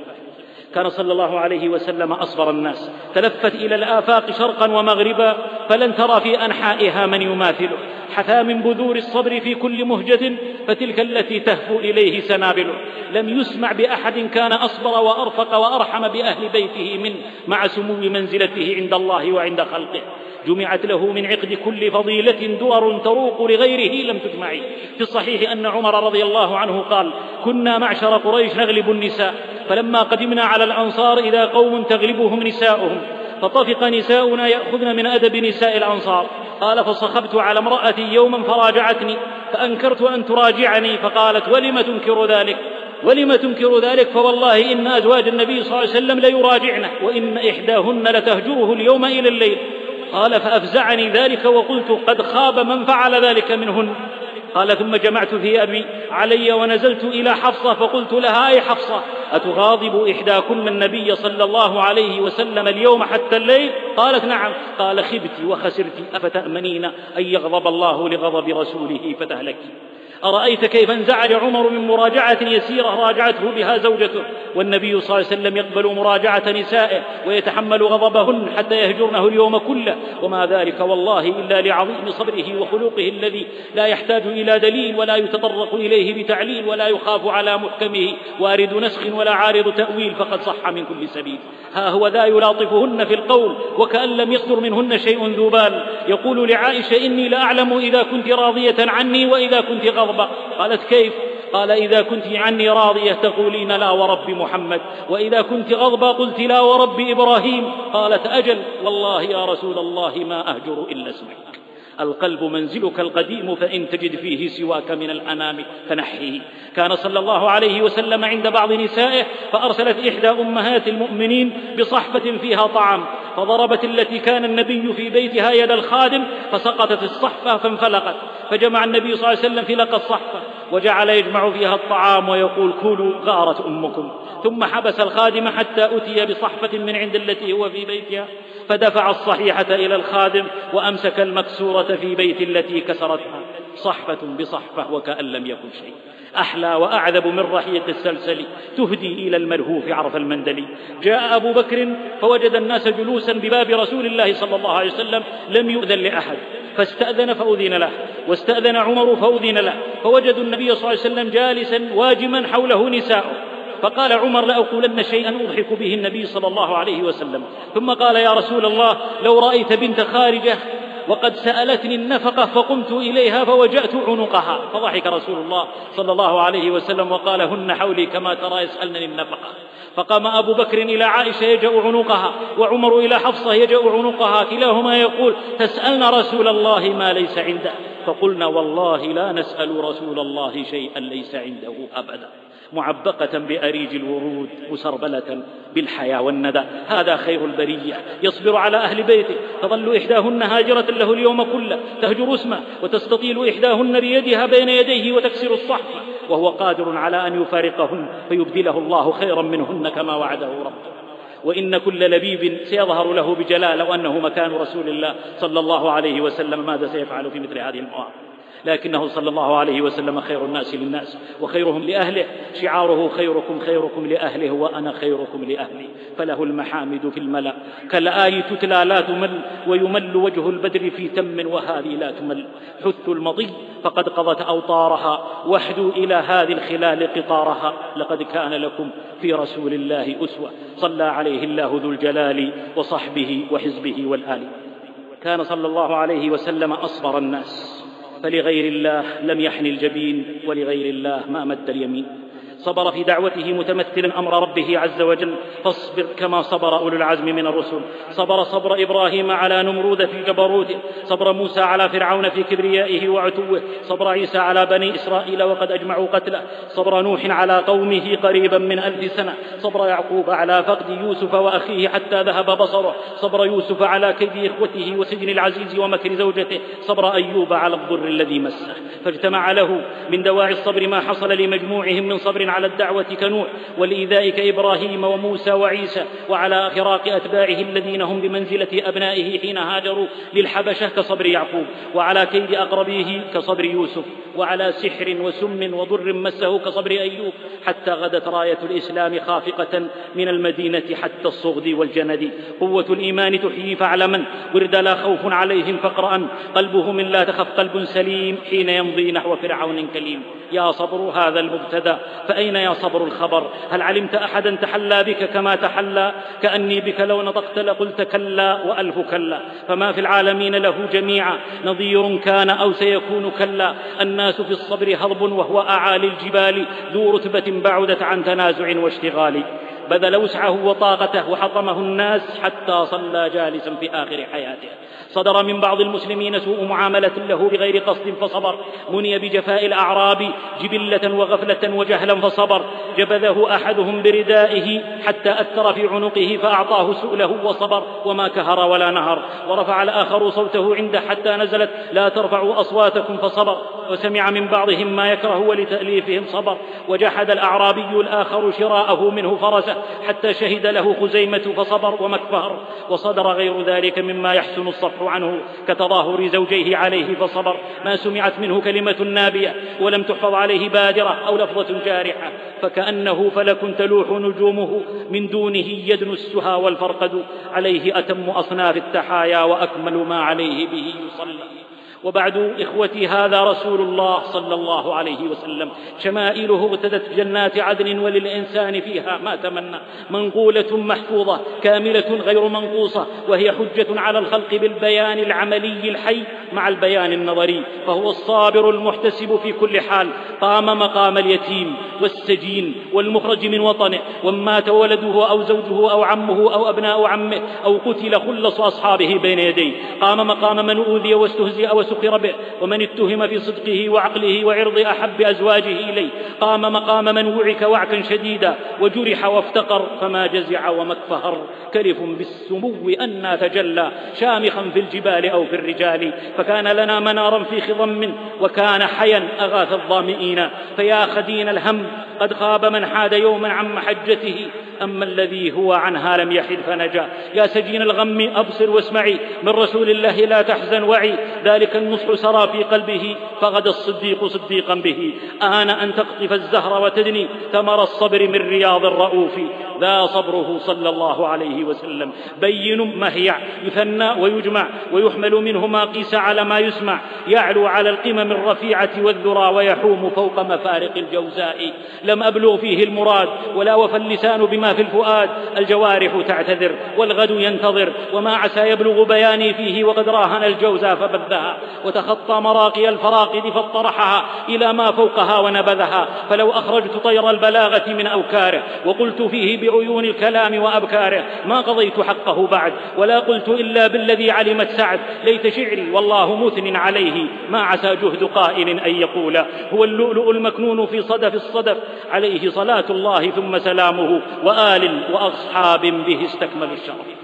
كان صلى الله عليه وسلم أصبر الناس. تلفت إلى الآفاق شرقا ومغربا فلن ترى في أنحائها من يماثله. حثى من بذور الصبر في كل مهجة فتلك التي تهفو إليه سنابله. لم يسمع بأحد كان أصبر وأرفق وأرحم بأهل بيته من مع سمو منزلته عند الله وعند خلقه. جمعت له من عقد كل فضيلة دور تروق لغيره لم تجمع في الصحيح أن عمر رضي الله عنه قال كنا معشر قريش نغلب النساء فلما قدمنا على الأنصار إذا قوم تغلبهم نساؤهم فطفق نساؤنا يأخذن من أدب نساء الأنصار. قال فصخبت على امرأتي يوما فراجعتني فأنكرت أن تراجعني فقالت ولم تنكر ذلك؟ ولم تنكر ذلك؟ فوالله إن أزواج النبي صلى الله عليه وسلم ليراجعنه وإن إحداهن لتهجره اليوم إلى الليل. قال فأفزعني ذلك وقلت قد خاب من فعل ذلك منهن. قال ثم جمعت ثيابي علي ونزلت إلى حفصة فقلت لها أي حفصة أتغاضب إحداكن النبي صلى الله عليه وسلم اليوم حتى الليل؟ قالت نعم. قال خبت وخسرت أفتأمنين أن يغضب الله لغضب رسوله فتهلكي. أرأيت كيف انزعج عمر من مراجعة يسيرة راجعته بها زوجته والنبي صلى الله عليه وسلم يقبل مراجعة نسائه ويتحمل غضبهن حتى يهجرنه اليوم كله وما ذلك والله إلا لعظيم صبره وخلقه الذي لا يحتاج إلى دليل ولا يتطرق إليه بتعليل ولا يخاف على محكمه وارد نسخ ولا عارض تأويل فقد صح من كل سبيل. ها هو ذا يلاطفهن في القول وكأن لم يصدر منهن شيء ذو بال. يقول لعائشة إني لأعلم إذا كنت راضية عني وإذا كنت غضبة قالت كيف؟ قال إذا كنت عني راضية تقولين لا ورب محمد وإذا كنت غضبة قلت لا ورب إبراهيم. قالت أجل والله يا رسول الله ما أهجر إلا اسمك. القلب منزلك القديم فإن تجد فيه سواك من الأنام فنحيه كان صلى الله عليه وسلم عند بعض نسائه فأرسلت إحدى أمهات المؤمنين بصحفة فيها طعام فضربت التي كان النبي في بيتها يد الخادم فسقطت الصحفة فانفلقت. فجمع النبي صلى الله عليه وسلم فلق الصحفة وجعل يجمع فيها الطعام ويقول كلوا غارت أمكم. ثم حبس الخادم حتى أتي بصحفة من عند التي هو في بيتها فدفع الصحيحة إلى الخادم وأمسك المكسورة في بيت التي كسرتها. صحفة بصحفة وكأن لم يكن شيء أحلى وأعذب من رحيق السلسل. تهدي إلى الملهوف عرف المندل جاء أبو بكر فوجد الناس جلوسا بباب رسول الله صلى الله عليه وسلم. لم يؤذن لأحد. فاستأذن فأذن له. واستأذن عمر فأذن له. فوجدوا النبي صلى الله عليه وسلم جالسا واجما حوله نساؤه. فقال عمر لأقولن شيئا أضحك به النبي صلى الله عليه وسلم. ثم قال يا رسول الله لو رأيت بنت خارجة وقد سألتني النفقة فقمت إليها فوجأت عنقها. فضحك رسول الله صلى الله عليه وسلم وقال هن حولي كما ترى يسألنني النفقة. فقام أبو بكر إلى عائشة يجأ عنقها وعمر إلى حفصة يجأ عنقها كلاهما يقول تسألن رسول الله ما ليس عنده. فقلنا والله لا نسأل رسول الله شيئا ليس عنده أبدا. معبقة بأريج الورود مسربلة بالحياة والندى. هذا خير البرية. يصبر على أهل بيته. تظل إحداهن هاجرة له اليوم كله. تهجر اسمه وتستطيل إحداهن بيدها بين يديه وتكسر الصحف. وهو قادر على أن يفارقهن فيبدله الله خيرا منهن كما وعده ربه. وإن كل لبيب سيظهر له بجلال لو أنه مكان رسول الله صلى الله عليه وسلم. ماذا سيفعل في مثل هذه المواقف؟ لكنه صلى الله عليه وسلم خير الناس للناس وخيرهم لأهله. شعاره خيركم خيركم لأهله وأنا خيركم لأهلي. فله المحامد في الملأ. كالآي تتلى لا تمل ويمل وجه البدر في تم وهذه لا تمل. حث المضي فقد قضت أوطارها. واحدوا إلى هذه الخلال قطارها. لقد كان لكم في رسول الله أسوة. صلى عليه الله ذو الجلال وصحبه وحزبه والآل. كان صلى الله عليه وسلم أصبر الناس. فلغير الله لم يحن الجبين ولغير الله ما مد اليمين صبر في دعوته متمثلا أمر ربه عز وجل. فاصبر كما صبر أولو العزم من الرسل. صبر صبر إبراهيم على نمرود في جبروته صبر موسى على فرعون في كبريائه وعتوه. صبر عيسى على بني إسرائيل وقد أجمعوا قتله. صبر نوح على قومه قريبا من ألف سنة. صبر يعقوب على فقد يوسف وأخيه حتى ذهب بصره. صبر يوسف على كيد إخوته وسجن العزيز ومكر زوجته. صبر أيوب على الضر الذي مسه. فاجتمع له من دواعي الصبر ما حصل لمجموعهم من صبر على الدعوة كنوح والإيذاء كإبراهيم وموسى وعيسى وعلى فراق أتباعه الذين هم بمنزلة أبنائه حين هاجروا للحبشة كصبر يعقوب وعلى كيد أقربيه كصبر يوسف وعلى سحر وسم وضر مسه كصبر أيوب حتى غدت راية الإسلام خافقة من المدينة حتى الصغد والجند. قوة الإيمان تحيي فاعلما ورد لا خوف عليهم فاقرأ قلبه من لا تخف قلب سليم حين يمضي نحو فرعون كليم. يا صبر هذا المبتدأ فأين يا صبر الخبر؟ هل علمت أحدا تحلى بك كما تحلى؟ كأني بك لو نطقت لقلت كلا وألف كلا. فما في العالمين له جميعا. نظير كان أو سيكون كلا. الناس في الصبر هضب وهو أعالي الجبال. ذو رتبة بعدت عن تنازع واشتغال. بذل وسعه وطاقته وحطمه الناس حتى صلى جالسا في آخر حياته. صدر من بعض المسلمين سوء معاملة له بغير قصد فصبر. مني بجفاء الأعراب جبلة وغفلة وجهلا فصبر. جبذه أحدهم بردائه حتى أثر في عنقه فأعطاه سؤله وصبر. وما كهر ولا نهر. ورفع الآخر صوته عنده حتى نزلت لا ترفعوا أصواتكم فصبر. وسمع من بعضهم ما يكره ولتأليفهم صبر. وجحد الأعرابي الآخر شراءه منه فرسه. حتى شهد له خزيمة فصبر ومكفهر وصدر غير ذلك مما يحسن الصفح عنه كتظاهر زوجيه عليه فصبر. ما سمعت منه كلمة نابية ولم تحفظ عليه بادرة أو لفظة جارحة فكأنه فلك تلوح نجومه من دونه يدنو السها والفرقد. عليه أتم أصناف التحايا وأكمل ما عليه به يصلى. وبعد إخوتي هذا رسول الله صلى الله عليه وسلم. شمائله اغتدت جنات عدن وللإنسان فيها ما تمنى. منقولة محفوظة كاملة غير منقوصة وهي حجة على الخلق بالبيان العملي الحي مع البيان النظري فهو الصابر المحتسب في كل حال. قام مقام اليتيم والسجين والمخرج من وطنه ومات ولده أو زوجه أو عمه أو أبناء عمه أو قتل خلص أصحابه بين يديه. قام مقام من أوذي واستهزئ وسخر به ومن اتهم في صدقه وعقله وعرض أحب أزواجه إليه قام مقام من وعك وعكا شديدا وجرح وافتقر فما جزع وما اكفهر. كرف بالسمو أنى تجلى شامخا في الجبال أو في الرجال فكان لنا منارا في خضم وكان حيا أغاث الظامئين. فيا خدين الهم قد خاب من حاد يوما عن محجته. أما الذي هو عنها لم يحد فنجا. يا سجين الغم أبصر واسمعي من رسول الله لا تحزن وعي. ذلك النصح سرى في قلبه فغدا الصديق صديقا به. آن أن تقطف الزهر وتدني ثمر الصبر من رياض الرؤوف. ذا صبره صلى الله عليه وسلم. بين مهيع يثنى ويجمع ويحمل منه ما قيس على ما يسمع. يعلو على القمم الرفيعة والذرى ويحوم فوق مفارق الجوزاء. لم أبلغ فيه المراد ولا وفى اللسان بما في الفؤاد. الجوارح تعتذر والغد ينتظر. وما عسى يبلغ بياني فيه وقد راهن الجوزى فبذها. وتخطى مراقي الفراقد فاطرحها إلى ما فوقها ونبذها. فلو أخرجت طير البلاغة من أوكاره وقلت فيه بعيون الكلام وأبكاره ما قضيت حقه بعد ولا قلت إلا بالذي علمت سعد. ليت شعري والله مثن عليه ما عسى جهد قائل أن يقول. هو اللؤلؤ المكنون في صدف الصدف عليه صلاة الله ثم سلامه وآل وأصحاب به استكملوا الشرف.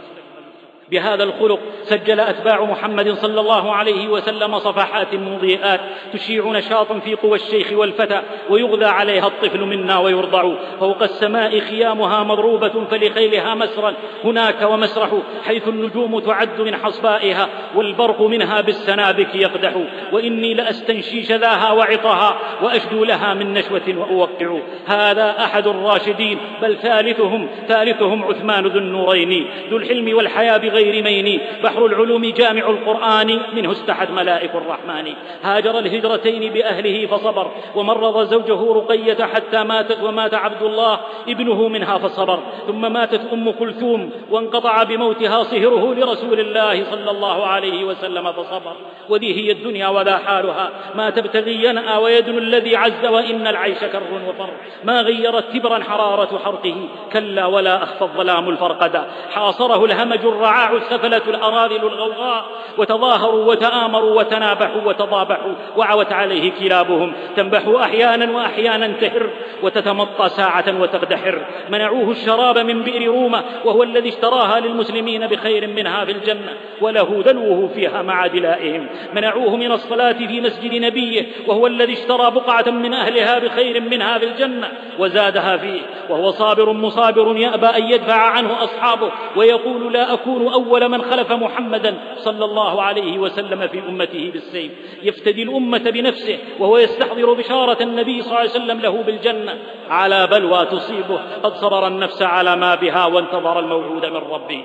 بهذا الخلق سجل أتباع محمد صلى الله عليه وسلم صفحات مضيئات تشيع نشاطا في قوى الشيخ والفتى ويغذى عليها الطفل منا ويرضع. فوق السماء خيامها مضروبة فلخيلها مسرا. هناك ومسرح حيث النجوم تعد من حصبائها والبرق منها بالسنابك يقدح. وإني لأستنشي شذاها وعطها وأشدو لها من نشوة وأوقع. هذا أحد الراشدين بل ثالثهم ثالثهم عثمان ذو النورين. ذو الحلم والحياة بغير غير مين بحر العلوم جامع القرآن منه استحد ملائك الرحمن. هاجر الهجرتين بأهله فصبر ومرض زوجه رقية حتى ماتت ومات عبد الله ابنه منها فصبر. ثم ماتت أم كلثوم وانقطع بموتها صهره لرسول الله صلى الله عليه وسلم فصبر. وذي هي الدنيا وذا حالها. ما تبتغي ينأى ويدن الذي عز وإن العيش كر وفر. ما غيرت تبرا حرارة حرقه كلا ولا أخفى الظلام الفرقدا حاصره الهمج الرعاع السفلة الأراذل الغوغاء وتظاهروا وتآمروا وتنابحوا وتضابحوا وعوت عليه كلابهم. تنبح أحيانا وأحيانا تهر وتتمطى ساعة وتقدحر. منعوه الشراب من بئر رومة وهو الذي اشتراها للمسلمين بخير منها في الجنة وله دلوه فيها مع دلائهم. منعوه من الصلاة في مسجد نبيه وهو الذي اشترى بقعة من أهلها بخير منها في الجنة وزادها فيه. وهو صابر مصابر يأبى أن يدفع عنه أصحابه ويقول لا أكون أول من خلف محمدا صلى الله عليه وسلم في أمته بالسيف. يفتدي الأمة بنفسه وهو يستحضر بشارة النبي صلى الله عليه وسلم له بالجنة. على بلوى تصيبه قد صبر النفس على ما بها وانتظر الموعود من ربه.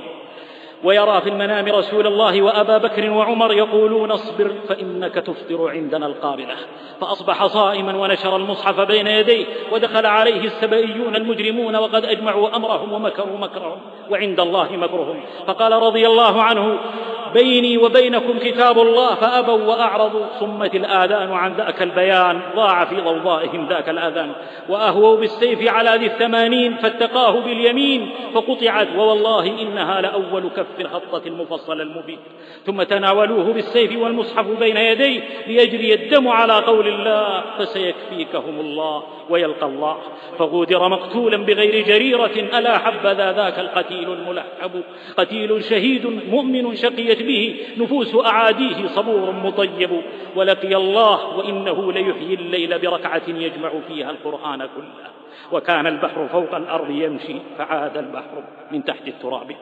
ويرى في المنام رسول الله وأبا بكر وعمر يقولون اصبر فإنك تفطر عندنا القابلة. فأصبح صائما ونشر المصحف بين يديه ودخل عليه السبئيون المجرمون وقد أجمعوا أمرهم ومكروا مكرهم وعند الله مكرهم. فقال رضي الله عنه بيني وبينكم كتاب الله فأبوا وأعرضوا صمت الآذان عن ذاك البيان ضاع في ضوضائهم ذاك الآذان وأهووا بالسيف على ذي الثمانين فاتقاه باليمين فقطعت ووالله إنها لأول كف في الخطة المفصل المبين ثم تناولوه بالسيف والمصحف بين يديه ليجري الدم على قول الله فسيكفيكهم الله ويلقى الله. فغودر مقتولا بغير جريرة ألا حبذا ذاك القتيل الملحب. قتيل شهيد مؤمن شقيت به نفوس أعاديه صبور مطيب. ولقي الله وإنه ليحيي الليل بركعة يجمع فيها القرآن كله. وكان البحر فوق الأرض يمشي فعاد البحر من تحت التراب.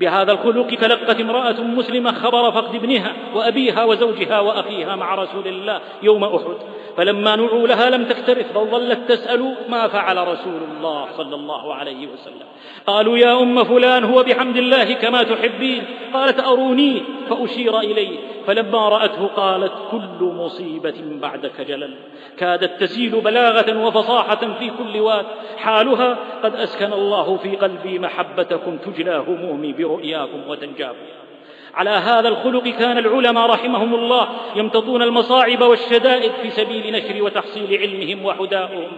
بهذا الخلق تلقت امرأة مسلمة خبر فقد ابنها وأبيها وزوجها وأخيها مع رسول الله يوم أحد. فلما نعوا لها لم تكترث بل ظلت تسأل ما فعل رسول الله صلى الله عليه وسلم. قالوا يا أم فلان هو بحمد الله كما تحبين. قالت أروني؟ فأشير إليه. فلما رأته قالت كل مصيبة بعدك جلل. كادت تسيل بلاغة وفصاحة في كل واد. حالها قد أسكن الله في قلبي محبتكم تجلى همومي برؤياكم وتنجاكم على هذا الخلق كان العلماء رحمهم الله يمتطون المصاعب والشدائد في سبيل نشر وتحصيل علمهم وحداؤهم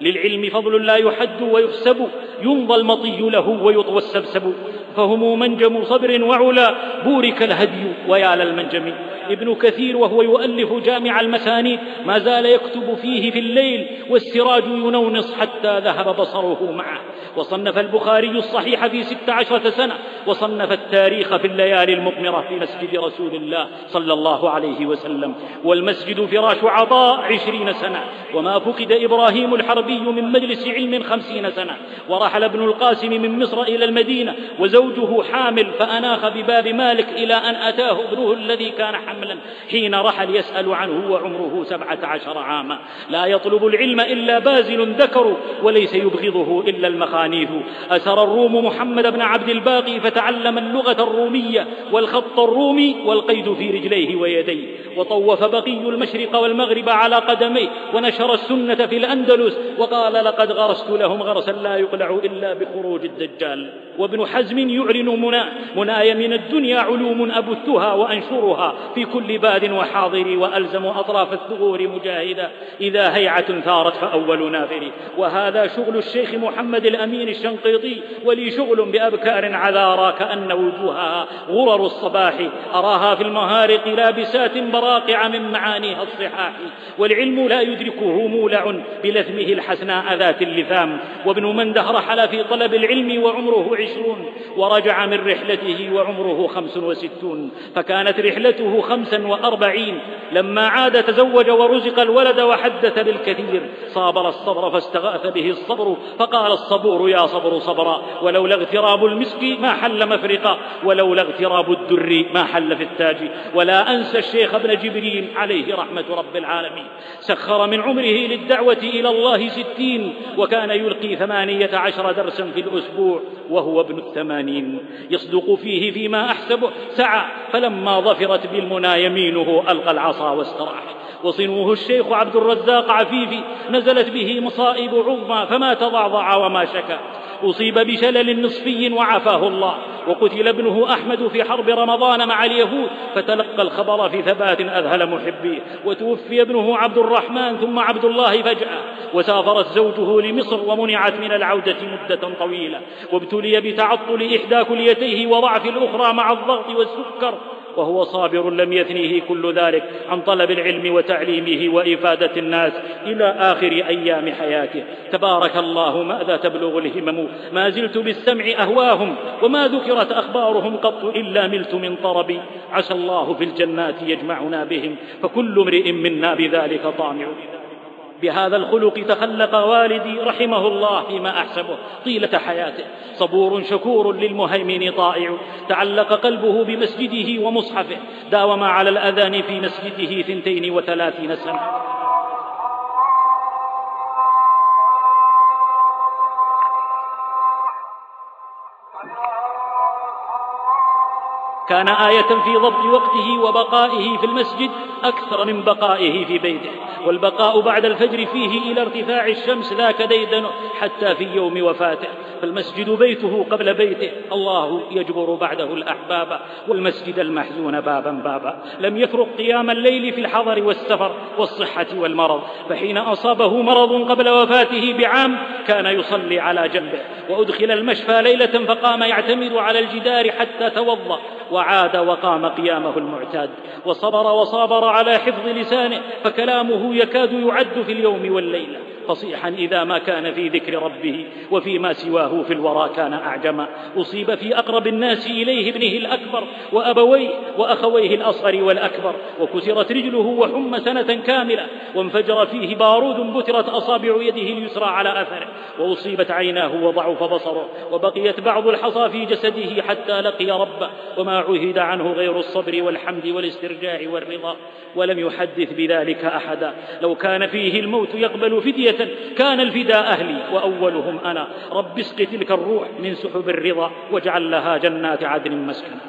للعلم فضل لا يحد ويحسب يمضى المطي له ويطوى السبسب. فهم منجم صبر وعلا بورك الهدي ويا للمنجم ابن كثير وهو يؤلف جامع المثاني ما زال يكتب فيه في الليل والسراج ينونص حتى ذهب بصره معه. وصنف البخاري الصحيح في ست عشرة سنة وصنف التاريخ في الليالي المقمرة في مسجد رسول الله صلى الله عليه وسلم. والمسجد فراش عطاء عشرين سنة. وما فقد إبراهيم الحربي من مجلس علم خمسين سنة. ورحل ابن القاسم من مصر إلى المدينة وزوج وزوجه حامل فأناخ بباب مالك إلى أن أتاه ابنه الذي كان حملا حين رحل يسأل عنه وعمره سبعة عشر عاما. لا يطلب العلم إلا بازل ذكر وليس يبغضه إلا المخانيث أسر الروم محمد بن عبد الباقي فتعلم اللغة الرومية والخط الرومي والقيد في رجليه ويديه. وطوف بقي المشرق والمغرب على قدميه ونشر السنة في الأندلس وقال لقد غرست لهم غرسا لا يقلع إلا بخروج الدجال. وابن حزم يعلن منى مناي من الدنيا علوم أبثها وأنشرها في كل باد وحاضر وألزم أطراف الثغور مجاهدا. إذا هيعة ثارت فأول نافر. وهذا شغل الشيخ محمد الأمين الشنقيطي ولي شغل بأبكار عذارى كأن وجوهها غرر الصباح. أراها في المهارق لابسات براقع من معانيها الصحاح. والعلم لا يدركه مولع بلثمه الحسناء ذات اللثام. وابن منده رحل في طلب العلم وعمره عشرون. ورجع من رحلته وعمره خمس وستون فكانت رحلته خمسا وأربعين. لما عاد تزوج ورزق الولد وحدث بالكثير صابر الصبر فاستغاث به الصبر فقال الصبور يا صبر صبرا ولولا اغتراب المسك ما حل مفرقا ولولا اغتراب الدر ما حل في التاج. ولا أنسى الشيخ ابن جبريل عليه رحمة رب العالمين. سخر من عمره للدعوة إلى الله ستين وكان يلقي ثمانية عشر درسا في الأسبوع وهو ابن الثمانين يصدق فيه فيما أحسبه سعى فلما ظفرت بالمنى يمينه ألقى العصا واستراح. وصنوه الشيخ عبد الرزاق عفيفي نزلت به مصائب عظمى فما تضعضع وما شكا أصيب بشلل نصفي وعافاه الله. وقتل ابنه أحمد في حرب رمضان مع اليهود. فتلقى الخبر في ثبات أذهل محبيه. وتوفي ابنه عبد الرحمن ثم عبد الله فجأة. وسافرت زوجه لمصر ومنعت من العودة مدة طويلة. وابتلي بتعطل إحدى كليتيه وضعف الأخرى مع الضغط والسكر. وهو صابر لم يثنيه كل ذلك عن طلب العلم وتعليمه وإفادة الناس إلى آخر أيام حياته. تبارك الله ماذا تبلغ الهمم؟ ما زلت بالسمع أهواهم وما ذكرت أخبارهم قط إلا ملت من طربي عسى الله في الجنات يجمعنا بهم فكل امرئ منا بذلك طامع. بهذا الخلق تخلق والدي رحمه الله فيما أحسبه. طيلة حياته. صبور شكور للمهيمن طائع. تعلق قلبه بمسجده ومصحفه. داوم على الأذان في مسجده ثنتين وثلاثين سنة. كان آية في ضبط وقته وبقائه في المسجد أكثر من بقائه في بيته والبقاء بعد الفجر فيه إلى ارتفاع الشمس ذاك ديدن حتى في يوم وفاته فالمسجد بيته قبل بيته الله يجبر بعده الأحباب والمسجد المحزون بابا بابا لم يفرق قيام الليل في الحضر والسفر والصحة والمرض فحين أصابه مرض قبل وفاته بعام كان يصلي على جنبه وأدخل المشفى ليلة فقام يعتمد على الجدار حتى توضأ وعاد وقام قيامه المعتاد. وصبر وصابر على حفظ لسانه فكلامه يكاد يعد في اليوم والليلة. فصيحا إذا ما كان في ذكر ربه وفيما سواه في الورى كان اعجما أصيب في أقرب الناس إليه ابنه الأكبر وأبويه وأخويه الأصغر والأكبر. وكسرت رجله وحم سنة كاملة. وانفجر فيه بارود بترت أصابع يده اليسرى على أثره. وأصيبت عيناه وضعف بصره. وبقيت بعض الحصى في جسده حتى لقي ربه. وما عهد عنه غير الصبر والحمد والاسترجاع والرضا ولم يحدث بذلك أحدا. لو كان فيه الموت يقبل فدية كان الفداء أهلي وأولهم أنا. رب اسق تلك الروح من سحب الرضا واجعل لها جنات عدن مسكنا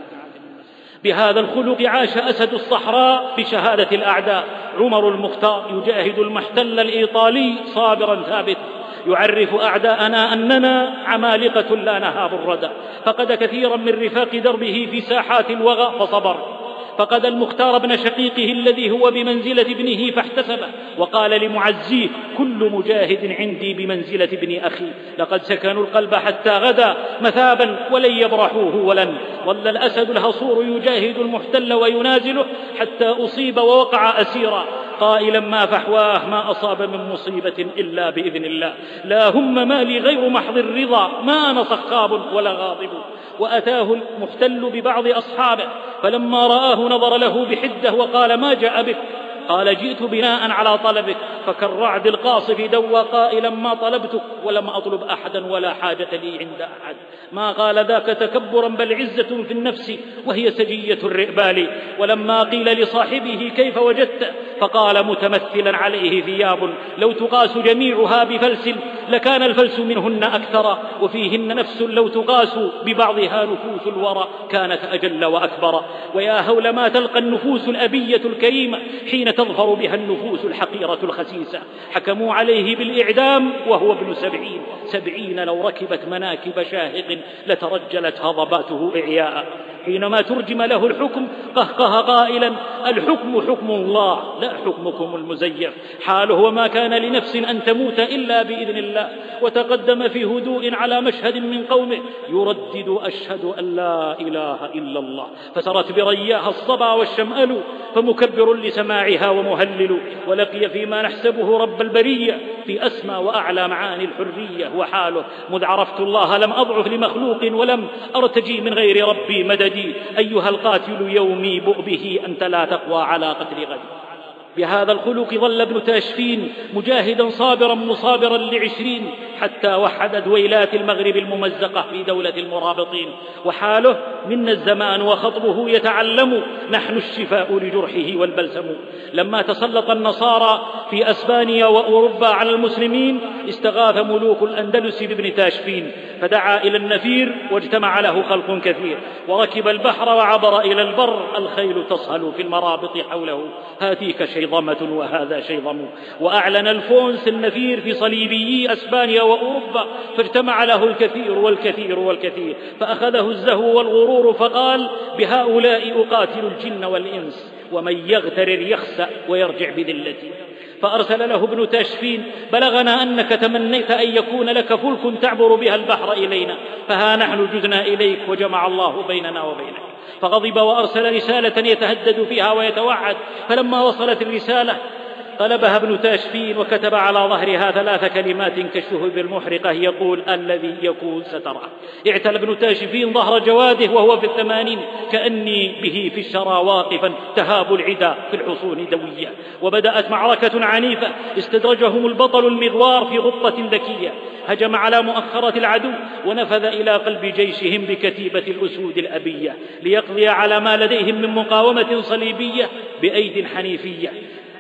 بهذا الخلق عاش أسد الصحراء بشهادة الأعداء. عمر المختار يجاهد المحتل الإيطالي صابرا ثابتا. يعرف أعداءنا أننا عمالقة لا نهاب الردى فقد كثيرا من رفاق دربه في ساحات الوغى فصبر. فقد المختار ابن شقيقه الذي هو بمنزلة ابنه فاحتسبه وقال لمعزيه كل مجاهد عندي بمنزلة ابن أخي لقد سكنوا القلب حتى غدا مثابا ولن يبرحوه ولن. ظل الأسد الهصور يجاهد المحتل وينازله حتى أصيب ووقع أسيرا. قائلا ما فحواه ما أصاب من مصيبة إلا بإذن الله. لا هم مالي غير محض الرضا ما أنا صخاب ولا غاضب. وأتاه المحتل ببعض أصحابه فلما رآه نظر له بحدة وقال ما جاء بك؟ قال جئت بناء على طلبك فكالرعد القاصف دوى قائلا ما طلبتك ولم أطلب أحدا ولا حاجة لي عند أحد. ما قال ذاك تكبرا بل عزة في النفس وهي سجية الرئبال ولما قيل لصاحبه كيف وجدت فقال متمثلا عليه ثياب لو تقاس جميعها بفلس لكان الفلس منهن أكثر. وفيهن نفس لو تقاس ببعضها نفوس الورى كانت أجل وأكبر. ويا هول ما تلقى النفوس الأبية الكريمة حين تظفر بها النفوس الحقيرة الخسيسة. حكموا عليه بالإعدام وهو ابن سبعين. سبعين لو ركبت مناكب شاهق لترجلت هضباته إعياء. حينما ترجم له الحكم قهقه قائلا الحكم حكم الله لا حكمكم المزيف. حاله وما كان لنفس أن تموت إلا بإذن الله. وتقدم في هدوء على مشهد من قومه يردد أشهد أن لا إله إلا الله. فسرت برياها الصبا والشمأل فمكبر لسماعها ومهلل ولقي فيما نحسبه رب البرية في أسمى وأعلى معاني الحرية وحاله. مذ عرفت الله لم أضعف لمخلوق ولم أرتجي من غير ربي مددي. أيها القاتل يومي بؤ به أنت لا تقوى على قتل غدي. بهذا الخلق ظل ابن تاشفين مجاهدا صابرا مصابرا لعشرين حتى وحد دويلات المغرب الممزقة في دولة المرابطين. وحاله منا الزمان وخطبه يتعلم نحن الشفاء لجرحه والبلسم. لما تسلط النصارى في أسبانيا وأوروبا على المسلمين استغاث ملوك الأندلس بابن تاشفين. فدعا إلى النفير واجتمع له خلق كثير. وركب البحر وعبر إلى البر الخيل تصهل في المرابط حوله. هاتيك شيظمة وهذا شيظم وأعلن الفونس النفير في صليبيي أسبانيا وأوروبا فاجتمع له الكثير والكثير والكثير فأخذه الزهو والغرور فقال بهؤلاء أقاتل الجن والإنس ومن يغترر يخسأ ويرجع بذلتي. فأرسل له ابن تاشفين بلغنا أنك تمنيت أن يكون لك فلك تعبر بها البحر إلينا فها نحن جزنا إليك وجمع الله بيننا وبينك. فغضب وأرسل رسالة يتهدد فيها ويتوعد فلما وصلت الرسالة قلبها ابن تاشفين وكتب على ظهرها ثلاث كلمات كالشهب المحرقة يقول الذي يكون سترى اعتل ابن تاشفين ظهر جواده وهو في الثمانين كأني به في الشرى واقفا تهاب العدا في الحصون دوية وبدأت معركة عنيفة استدرجهم البطل المغوار في غطة ذكية. هجم على مؤخرة العدو ونفذ إلى قلب جيشهم بكتيبة الأسود الأبية ليقضي على ما لديهم من مقاومة صليبية بأيد حنيفية.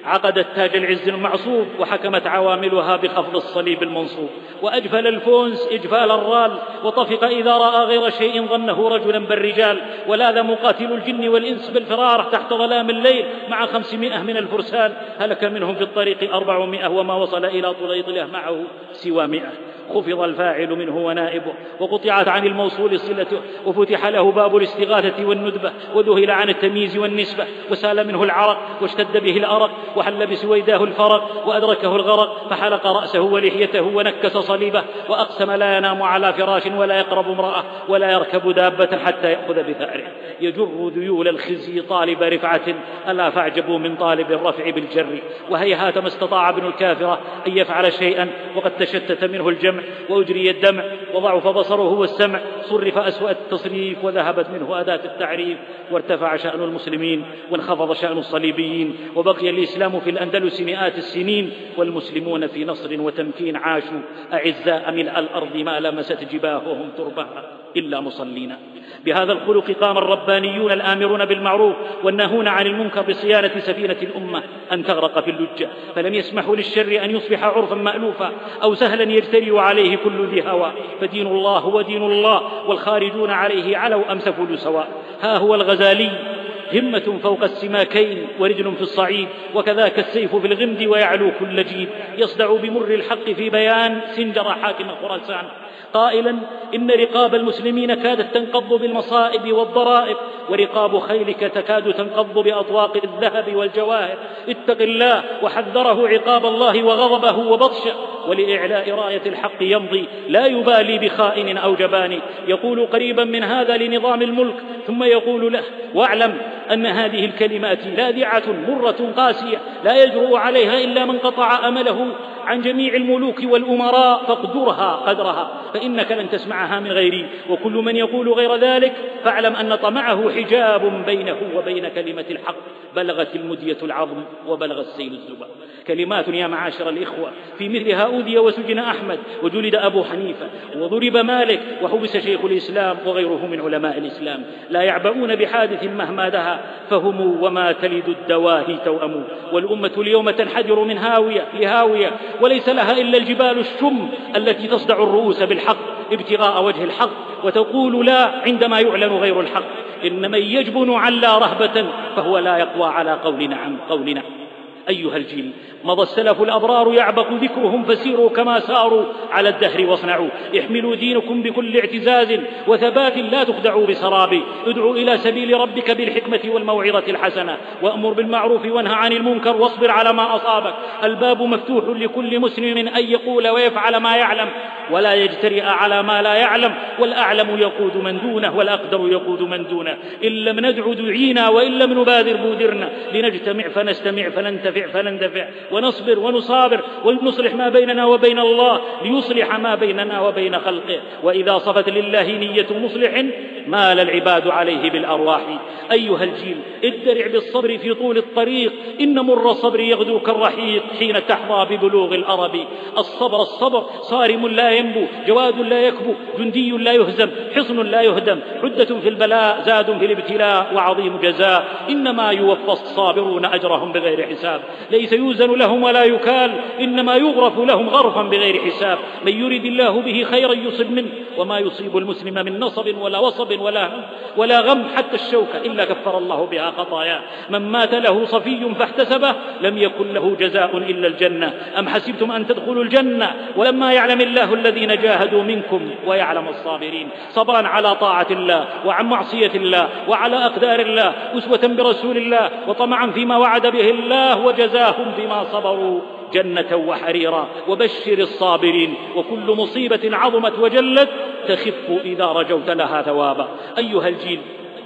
عقدت تاج العز المعصوب وحكمت عواملها بخفض الصليب المنصوب. وأجفل الفونس إجفال الرأل وطفق إذا رأى غير شيء ظنه رجلا بالرجال. ولاذ مقاتل الجن والإنس بالفرار تحت ظلام الليل مع خمسمائة من الفرسان. هلك منهم في الطريق أربعمائة وما وصل إلى طليطلة معه سوى مئة. خفض الفاعل منه ونائبه وقطعت عن الموصول صلته وفتح له باب الاستغاثة والندبة وذهل عن التمييز والنسبة وسال منه العرق واشتد به الأرق وحل بسويداه الفرق وأدركه الغرق فحلق رأسه ولحيته ونكس صليبه وأقسم لا ينام على فراش ولا يقرب امرأة ولا يركب دابة حتى يأخذ بثأره. يجر ذيول الخزي طالب رفعة ألا فاعجبوا من طالب الرفع بالجر. وهيهات ما استطاع ابن الكافرة أن يفعل شيئا وقد تشتت منه الجمع. وأجري الدمع وضعف بصره والسمع صرف أسوأ التصريف وذهبت منه أداة التعريف وارتفع شأن المسلمين وانخفض شأن الصليبيين وبقي الإسلام في الأندلس مئات السنين والمسلمون في نصر وتمكين عاشوا أعزاء ملء الأرض ما لمست جباههم تربها إلا مصلين بهذا الخلق قام الربانيون الآمرون بالمعروف والناهون عن المنكر بصيانة سفينة الأمة أن تغرق في اللجة فلم يسمحوا للشر أن يصبح عرفا مألوفا أو سهلا يجتري عليه كل ذي هوى فدين الله هو دين الله والخارجون عليه علوا أم سفلوا سواء. ها هو الغزالي همة فوق السماكين ورجل في الصعيد وكذاك السيف في الغمد ويعلو كل جيد. يصدع بمر الحق في بيان سنجر حاكم خراسان قائلا إن رقاب المسلمين كادت تنقض بالمصائب والضرائب ورقاب خيلك تكاد تنقض بأطواق الذهب والجواهر. اتق الله وحذره عقاب الله وغضبه وبطشه ولإعلاء راية الحق يمضي لا يبالي بخائن أو جبان. يقول قريبا من هذا لنظام الملك ثم يقول له واعلم أن هذه الكلمات لاذعة مرة قاسية لا يجرؤ عليها إلا من قطع أمله عن جميع الملوك والأمراء فاقدرها قدرها فإنك لن تسمعها من غيري. وكل من يقول غير ذلك فاعلم أن طمعه حجاب بينه وبين كلمة الحق. بلغت المدية العظم وبلغ السيل الزبر كلمات يا معاشر الإخوة في مثلها أوذي وسجن أحمد وجلد أبو حنيفة وضرب مالك وحبس شيخ الإسلام وغيره من علماء الإسلام. لا يعبؤون بحادث مهما دها فهم وما تلد الدواهي توأم. والأمة اليوم تنحدر من هاوية لهاوية وليس لها إلا الجبال الشم التي تصدع الرؤوس بالحق ابتغاء وجه الحق وتقول لا عندما يعلن غير الحق. إن من يجبن علا رهبة فهو لا يقوى على قول نعم قول نعم أيها الجيل مضى السلف الأبرار يعبق ذكرهم فسيروا كما ساروا على الدهر واصنعوا. احملوا دينكم بكل اعتزاز وثبات لا تخدعوا بسراب. ادعوا إلى سبيل ربك بالحكمة والموعظة الحسنة. وأمر بالمعروف وانهى عن المنكر واصبر على ما أصابك. الباب مفتوح لكل مسلم أن يقول ويفعل ما يعلم. ولا يجترئ على ما لا يعلم. والأعلم يقود من دونه والأقدر يقود من دونه. إن لم ندع دعينا وإن لم نبادر بودرنا. لنجتمع فنستمع فننتفع فنندفع ونصبر ونصابر ونصلح ما بيننا وبين الله ليصلح ما بيننا وبين خلقه. وإذا صفت لله نية مصلح مال العباد عليه بالأرواح. أيها الجيل ادرع بالصبر في طول الطريق. إن مر الصبر يغدو كالرحيق حين تحظى ببلوغ الأرب. الصبر الصبر. صارم لا ينبو جواد لا يكبو جندي لا يهزم حصن لا يهدم. حدة في البلاء زاد في الابتلاء وعظيم جزاء. إنما يوفى الصابرون أجرهم بغير حساب. ليس يوزن لهم ولا يكال إنما يغرف لهم غرفا بغير حساب. من يرد الله به خيرا يصب منه وما يصيب المسلم من نصب ولا وصب ولا هم ولا غم حتى الشوكة. إلا كفر الله بها خطاياه من مات له صفي فاحتسبه لم يكن له جزاء إلا الجنة. أم حسبتم أن تدخلوا الجنة؟ ولما يعلم الله الذين جاهدوا منكم ويعلم الصابرين. صبرا على طاعة الله وعن معصية الله وعلى أقدار الله أسوة برسول الله وطمعا فيما وعد به الله وجزاهم بما صبروا. جنة وحريرا وبشر الصابرين وكل مصيبة عظمت وجلت تخف إذا رجوت لها ثوابا. أيها الجيل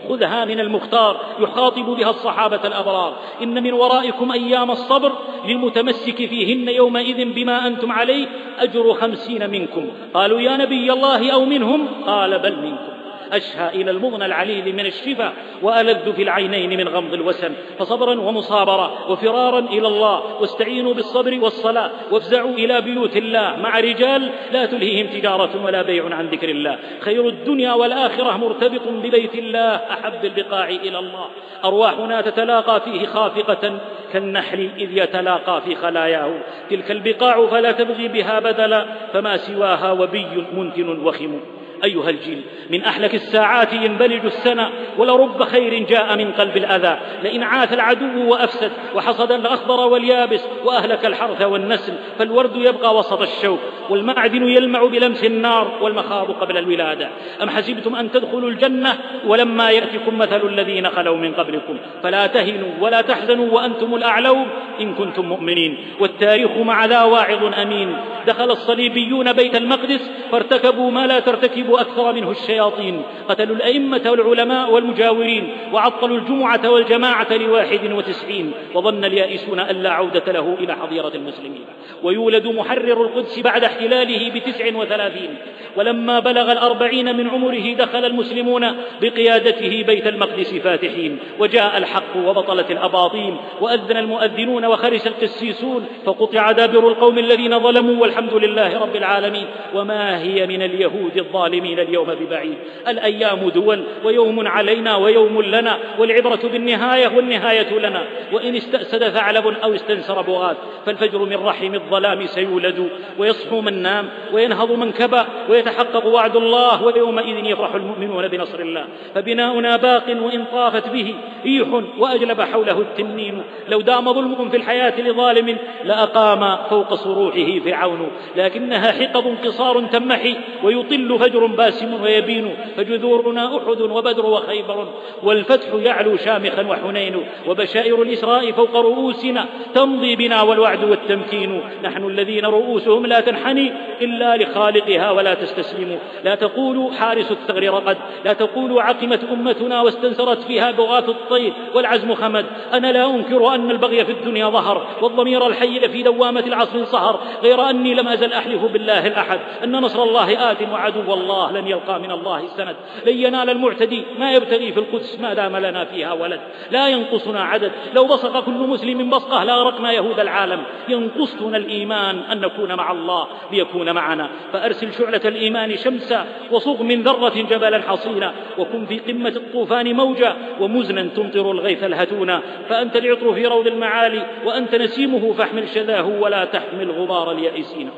خذها من المختار يخاطب بها الصحابة الأبرار. إن من ورائكم أيام الصبر للمتمسك فيهن يومئذ بما أنتم عليه أجر خمسين منكم. قالوا يا نبي الله أو منهم؟ قال بل منكم. أشهى إلى المغنى العليل من الشفا وألذ في العينين من غمض الوسن فصبرا ومصابرة وفرارا إلى الله. واستعينوا بالصبر والصلاة. وافزعوا إلى بيوت الله مع رجال لا تلهيهم تجارة ولا بيع عن ذكر الله. خير الدنيا والآخرة مرتبط ببيت الله. أحب البقاع إلى الله. أرواحنا تتلاقى فيه خافقة كالنحل إذ يتلاقى في خلاياه. تلك البقاع فلا تبغي بها بدلا. فما سواها وبي منتن وخم. أيها الجيل من أحلك الساعات ينبلج السنة ولرب خير جاء من قلب الأذى. لئن عاث العدو وأفسد وحصد الأخضر واليابس وأهلك الحرث والنسل فالورد يبقى وسط الشوك. والمعدن يلمع بلمس النار والمخاض قبل الولادة. أم حسبتم أن تدخلوا الجنة؟ ولما يأتكم مثل الذين خلوا من قبلكم. فلا تهنوا ولا تحزنوا وأنتم الأعلون إن كنتم مؤمنين. والتاريخ مع ذا واعظ أمين. دخل الصليبيون بيت المقدس فارتكبوا ما لا ترتكب أكثر منه الشياطين. قتلوا الأئمة والعلماء والمجاورين وعطلوا الجمعة والجماعة لواحد وتسعين. وظن اليائسون أن لا عودة له إلى حظيرة المسلمين. ويولد محرر القدس بعد احتلاله بتسع وثلاثين. ولما بلغ الأربعين من عمره دخل المسلمون بقيادته بيت المقدس فاتحين. وجاء الحق وبطلت الأباطيل. وأذن المؤذنون وخرس القسيسون. فقطع دابر القوم الذين ظلموا والحمد لله رب العالمين. وما هي من اليهود الظالمين؟ اليوم ببعيد. الأيام دول ويوم علينا ويوم لنا والعبرة بالنهاية والنهاية لنا. وإن استأسد ثعلب أو استنسر بغاث فالفجر من رحم الظلام سيولد. ويصحو من نام وينهض من كبى ويتحقق وعد الله ويومئذ يفرح المؤمنون بنصر الله. فبناؤنا باق وإن طافت به ريح وأجلب حوله التنين. لو دام ظلم في الحياة لظالم لأقام فوق صروحه فرعون. لكنها حقب قصار تم المسمح ويطل فجر باسم ويبين فجذورنا أحد وبدر وخيبر والفتح يعلو شامخا وحنين وبشائر الإسراء فوق رؤوسنا تمضي بنا والوعد والتمكين. نحن الذين رؤوسهم لا تنحني إلا لخالقها ولا تستسلم. لا تقولوا حارس الثغر رقد لا تقولوا عقمت أمتنا واستنسرت فيها بغاة الطير والعزم خمد. أنا لا أنكر أن البغي في الدنيا ظهر والضمير الحي في دوامة العصر سهر غير أني لم أزل أحلف بالله الأحد أن نصر الله آت وعدو الله لن يلقى من الله السند لن ينال المعتدي. ما يبتغي في القدس. ما دام لنا فيها ولد. لا ينقصنا عدد. لو بصق كل مسلم بصقة لأغرقنا يهود العالم. ينقصنا الإيمان أن نكون مع الله ليكون معنا. فأرسل شعلة الإيمان شمسا وصغ من ذرة جبلا حصينا. وكن في قمة الطوفان موجا. ومزنا تمطر الغيث الهتونا. فأنت العطر في روض المعالي. وأنت نسيمه فاحمل شذاه ولا تحمل غبار اليائسين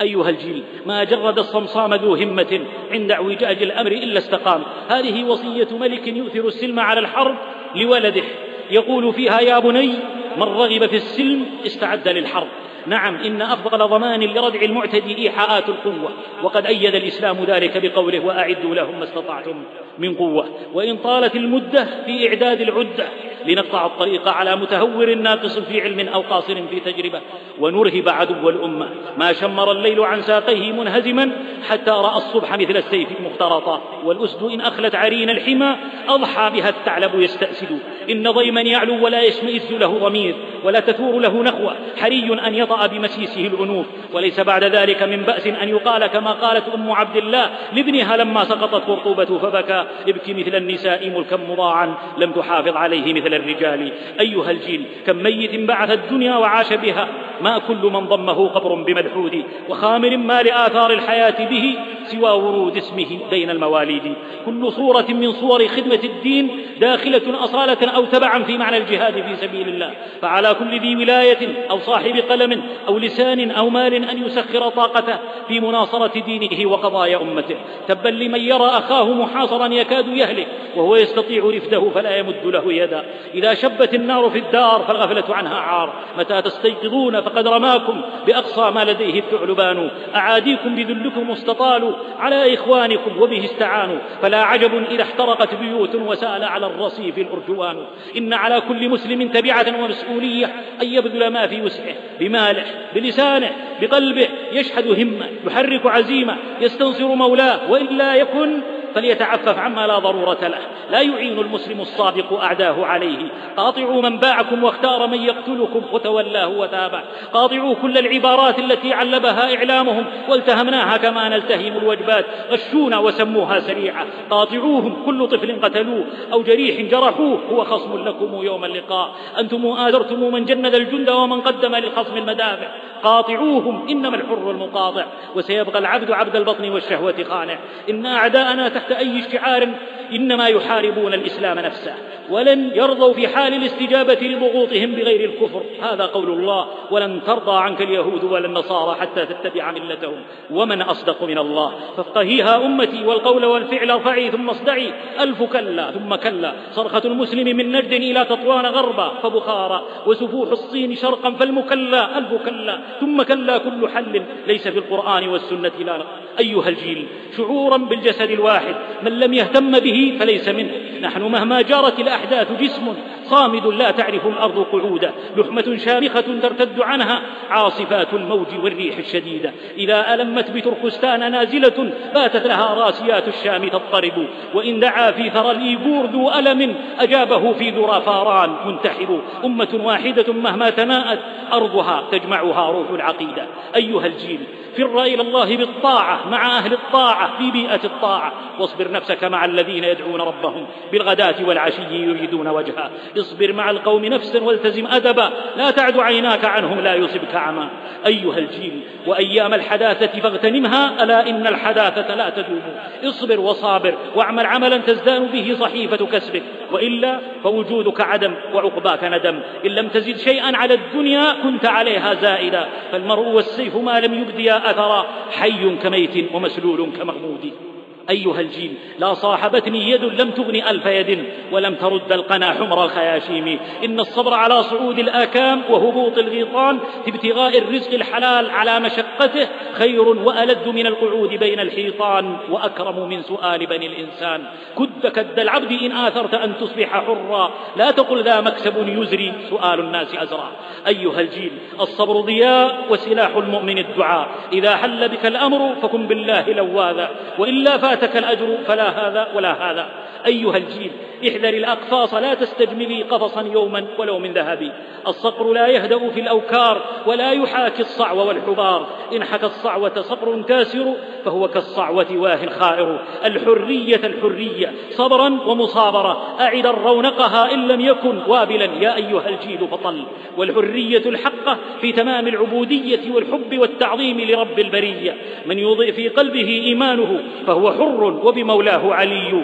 أيها الجيل ما جرد الصمصام ذو همة عند اعوجاج الأمر إلا استقام. هذه وصية ملك يؤثر السلم على الحرب لولده. يقول فيها يا بني من رغب في السلم استعد للحرب. نعم إن أفضل ضمان لردع المعتدي إيحاءات القوة وقد أيد الإسلام ذلك بقوله وأعدوا لهم ما استطعتم من قوة وإن طالت المدة في إعداد العدة لنقطع الطريق على متهور ناقص في علم أو قاصر في تجربة ونرهب عدو الأمة. ما شمر الليل عن ساقيه منهزما حتى رأى الصبح مثل السيف مخترطا والأسد إن أخلت عرين الحمى أضحى بها الثعلب يستأسد. إن ضيما يعلو ولا يشمئز له ضمير ولا تثور له نخوة حري أن يطأ بمسيسه الأنوف. وليس بعد ذلك من بأس أن يقال كما قالت أم عبد الله لابنها لما سقطت قرطوبة فبكى. ابكي مثل النساء ملكا مضاعا. لم تحافظ عليه مثل الرجال. أيها الجيل كم ميت بعث الدنيا وعاش بها؟ ما كل من ضمه قبر بمدحود. وخامر ما لآثار الحياة به سوى ورود اسمه بين المواليد. كل صورة من صور خدمة الدين داخلة أصالة أو تبعا في معنى الجهاد في سبيل الله. فعلى كل ذي ولاية أو صاحب قلم أو لسان أو مال أن يسخر طاقته في مناصرة دينه وقضايا أمته. تبا لمن يرى أخاه محاصرا يكاد يهلك وهو يستطيع رفده فلا يمد له يدا. إذا شبت النار في الدار فالغفلة عنها عار. متى تستيقظون فقد رماكم بأقصى ما لديه الثعلبان أعاديكم بذلكم استطالوا على إخوانكم وبه استعانوا. فلا عجب إذا احترقت بيوت وسال على الرصيف الأرجوان. إن على كل مسلم تبعة ومسؤولية أن يبذل ما في وسعه. بماله بلسانه بقلبه يشحذ همة يحرك عزيمة يستنصر مولاه وإلا يكن فليتعفف عما لا ضرورة له. لا يعين المسلم الصادق أعداه عليه. قاطعوا من باعكم واختار من يقتلكم وتولاه وتابع قاطعوا كل العبارات التي علبها إعلامهم والتهمناها كما نلتهم الوجبات. غشونا وسموها سريعة. قاطعوهم كل طفل قتلوه أو جريح جرحوه. هو خصم لكم يوم اللقاء. أنتم آذرتم من جند الجند ومن قدم للخصم المدافع. قاطعوهم إنما الحر المقاطع. وسيبقى العبد عبد البطن والشهوة خانع. إن أعداءنا تحت أي شعار إنما يحاربون الإسلام نفسه. ولن يرضوا في حال الاستجابة لضغوطهم بغير الكفر. هذا قول الله. ولن ترضى عنك اليهود ولا النصارى حتى تتبع ملتهم. ومن أصدق من الله. فافقهيها أمتي والقول والفعل ارفعي ثم اصدعي. ألف كلا ثم كلا. صرخة المسلم من نجد إلى تطوان غربا فبخارى وسفوح الصين شرقا فالمكلا. ألف كلا. ثم كلا كل حل ليس في القرآن والسنة لا. أيها الجيل. شعورا بالجسد الواحد. من لم يهتم به فليس منه. نحن مهما جارت الأحداث جسم صامد لا تعرف الأرض قعودا لحمة شامخة ترتد عنها عاصفات الموج والريح الشديدة. إذا ألمت بتركستان نازلة باتت لها راسيات الشام تضطرب. وإن دعا في ثرى الإيبور ذو ألم أجابه في ذرى فاران منتحب. أمة واحدة مهما تناءت أرضها تجمعها روح العقيدة. أيها الجيل فر إلى الله بالطاعة مع أهل الطاعة في بيئة الطاعة. واصبر نفسك مع الذين يدعون ربهم بالغداة والعشي يريدون وجهه. اصبر مع القوم نفسا والتزم أدبا. لا تعد عيناك عنهم لا يصبك عمى. أيها الجيل وأيام الحداثة فاغتنمها. ألا إن الحداثة لا تدوم اصبر وصابر واعمل عملا تزدان به صحيفة كسبك. وإلا فوجودك عدم وعقباك ندم. إن لم تزد شيئا على الدنيا كنت عليها زائدا. فالمرء والسيف ما لم يبديا أثرا. حي كميت ومسلول كمغمود. أيها الجيل لا صاحبتني يد لم تغن ألف يد ولم ترد القنا حمر الخياشيم. إن الصبر على صعود الآكام وهبوط الغيطان في ابتغاء الرزق الحلال على مشقته خير وألد من القعود بين الحيطان وأكرم من سؤال بني الإنسان. كد كد العبد إن آثرت أن تصبح حرا. لا تقل ذا مكسب يزري سؤال الناس أزرع أيها الجيل الصبر ضياء وسلاح المؤمن الدعاء. إذا حل بك الأمر فكن بالله لواذا. وإلا فاتك الأجر فلا هذا ولا هذا. أيها الجيل احذر الأقفاص لا تستجملي قفصا يوما ولو من ذهب الصقر لا يهدأ في الأوكار ولا يحاكي الصعو والحبار. إن حكى الصعوة صقر كاسر فهو كالصعوة واه خائر. الحرية الحرية صبرا ومصابرة. أعد رونقها إن لم يكن وابلا. يا أيها الجيل فطل والحرية الحقة في تمام العبودية والحب والتعظيم لرب البرية. من يضيء في قلبه إيمانه فهو حر وبمولاه علي.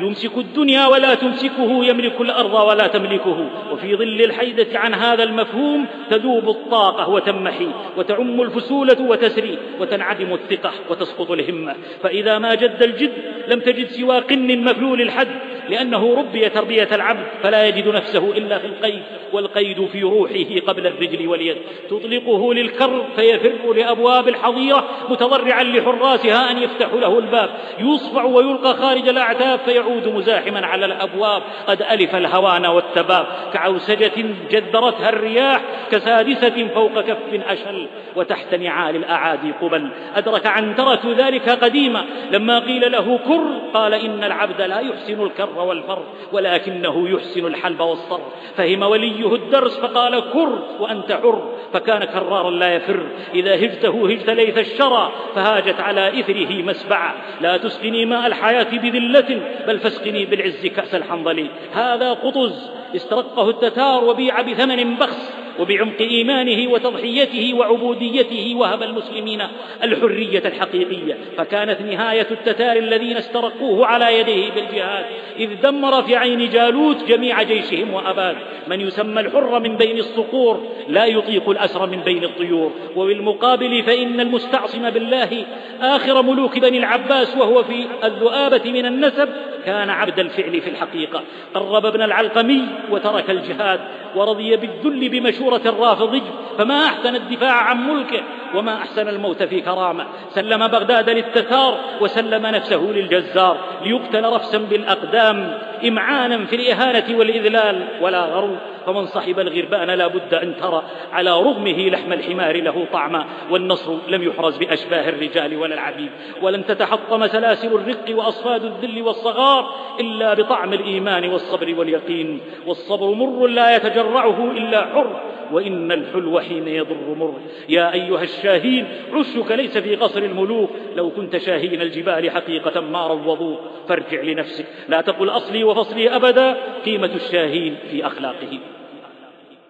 يمسك الدنيا ولا تمسكه يملك الأرض ولا تملكه. وفي ظل الحيدة عن هذا المفهوم تذوب الطاقة وتمحي وتعم الفسولة وتسري وتنعدم الثقة وتسقط الهمة. فإذا ما جد الجد لم تجد سوى قن مفلول الحد لأنه ربي تربية العبد فلا يجد نفسه إلا في القيد والقيد في روحه قبل الرجل واليد. تطلقه للكر فيفر لأبواب الحظيرة متضرعا لحراسها أن يفتحوا له الباب. يصفع ويلقى خارج الأعتاب في يعود مزاحما على الأبواب قد ألف الهوان والتباب. كعوسجة جدرتها الرياح كسادسة فوق كف أشل. وتحت نعال الأعادي قبل. أدرك عنترة ذلك قديما. لما قيل له كر قال إن العبد لا يحسن الكر والفر ولكنه يحسن الحلب والصر. فهم وليه الدرس فقال كر وأنت حر. فكان كرارا لا يفر. إذا هجته هجت ليث الشرى فهاجت على إثره مسبعا. لا تسقني ماء الحياة بذلة بل فاسقني بالعز كأس الحنظل هذا قطز استرقه التتار وبيع بثمن بخس وبعمق إيمانه وتضحيته وعبوديته وهب المسلمين الحرية الحقيقية. فكانت نهاية التتار الذين استرقوه على يديه بالجهاد إذ دمر في عين جالوت جميع جيشهم وأباد. من يسمى الحر من بين الصقور لا يطيق الأسر من بين الطيور. وبالمقابل فإن المستعصم بالله آخر ملوك بني العباس وهو في الذؤابة من النسب كان عبد الفعل في الحقيقة. قرب ابن العلقمي وترك الجهاد ورضي بالذل بمشورة الرافضي فما أحسن الدفاع عن ملكه وما أحسن الموت في كرامة. سلم بغداد للتتار وسلم نفسه للجزار ليقتل رفسا بالأقدام. إمعانا في الإهانة والإذلال. ولا غرو فمن صحب الغربان لا بد أن ترى على رغمه لحم الحمار له طعما. والنصر لم يحرز بأشباه الرجال ولا العبيد. ولن تتحطم سلاسل الرق وأصفاد الذل والصغار إلا بطعم الإيمان والصبر واليقين. والصبر مر لا يتجرعه إلا حر. وإن الحلو حين يضر مر. يا أيها الشاهين عشك ليس في قصر الملوك. لو كنت شاهين الجبال حقيقة ما روضوك. فارجع لنفسك. لا تقل أصلي وفصلي أبدا قيمة الشاهين في أخلاقه.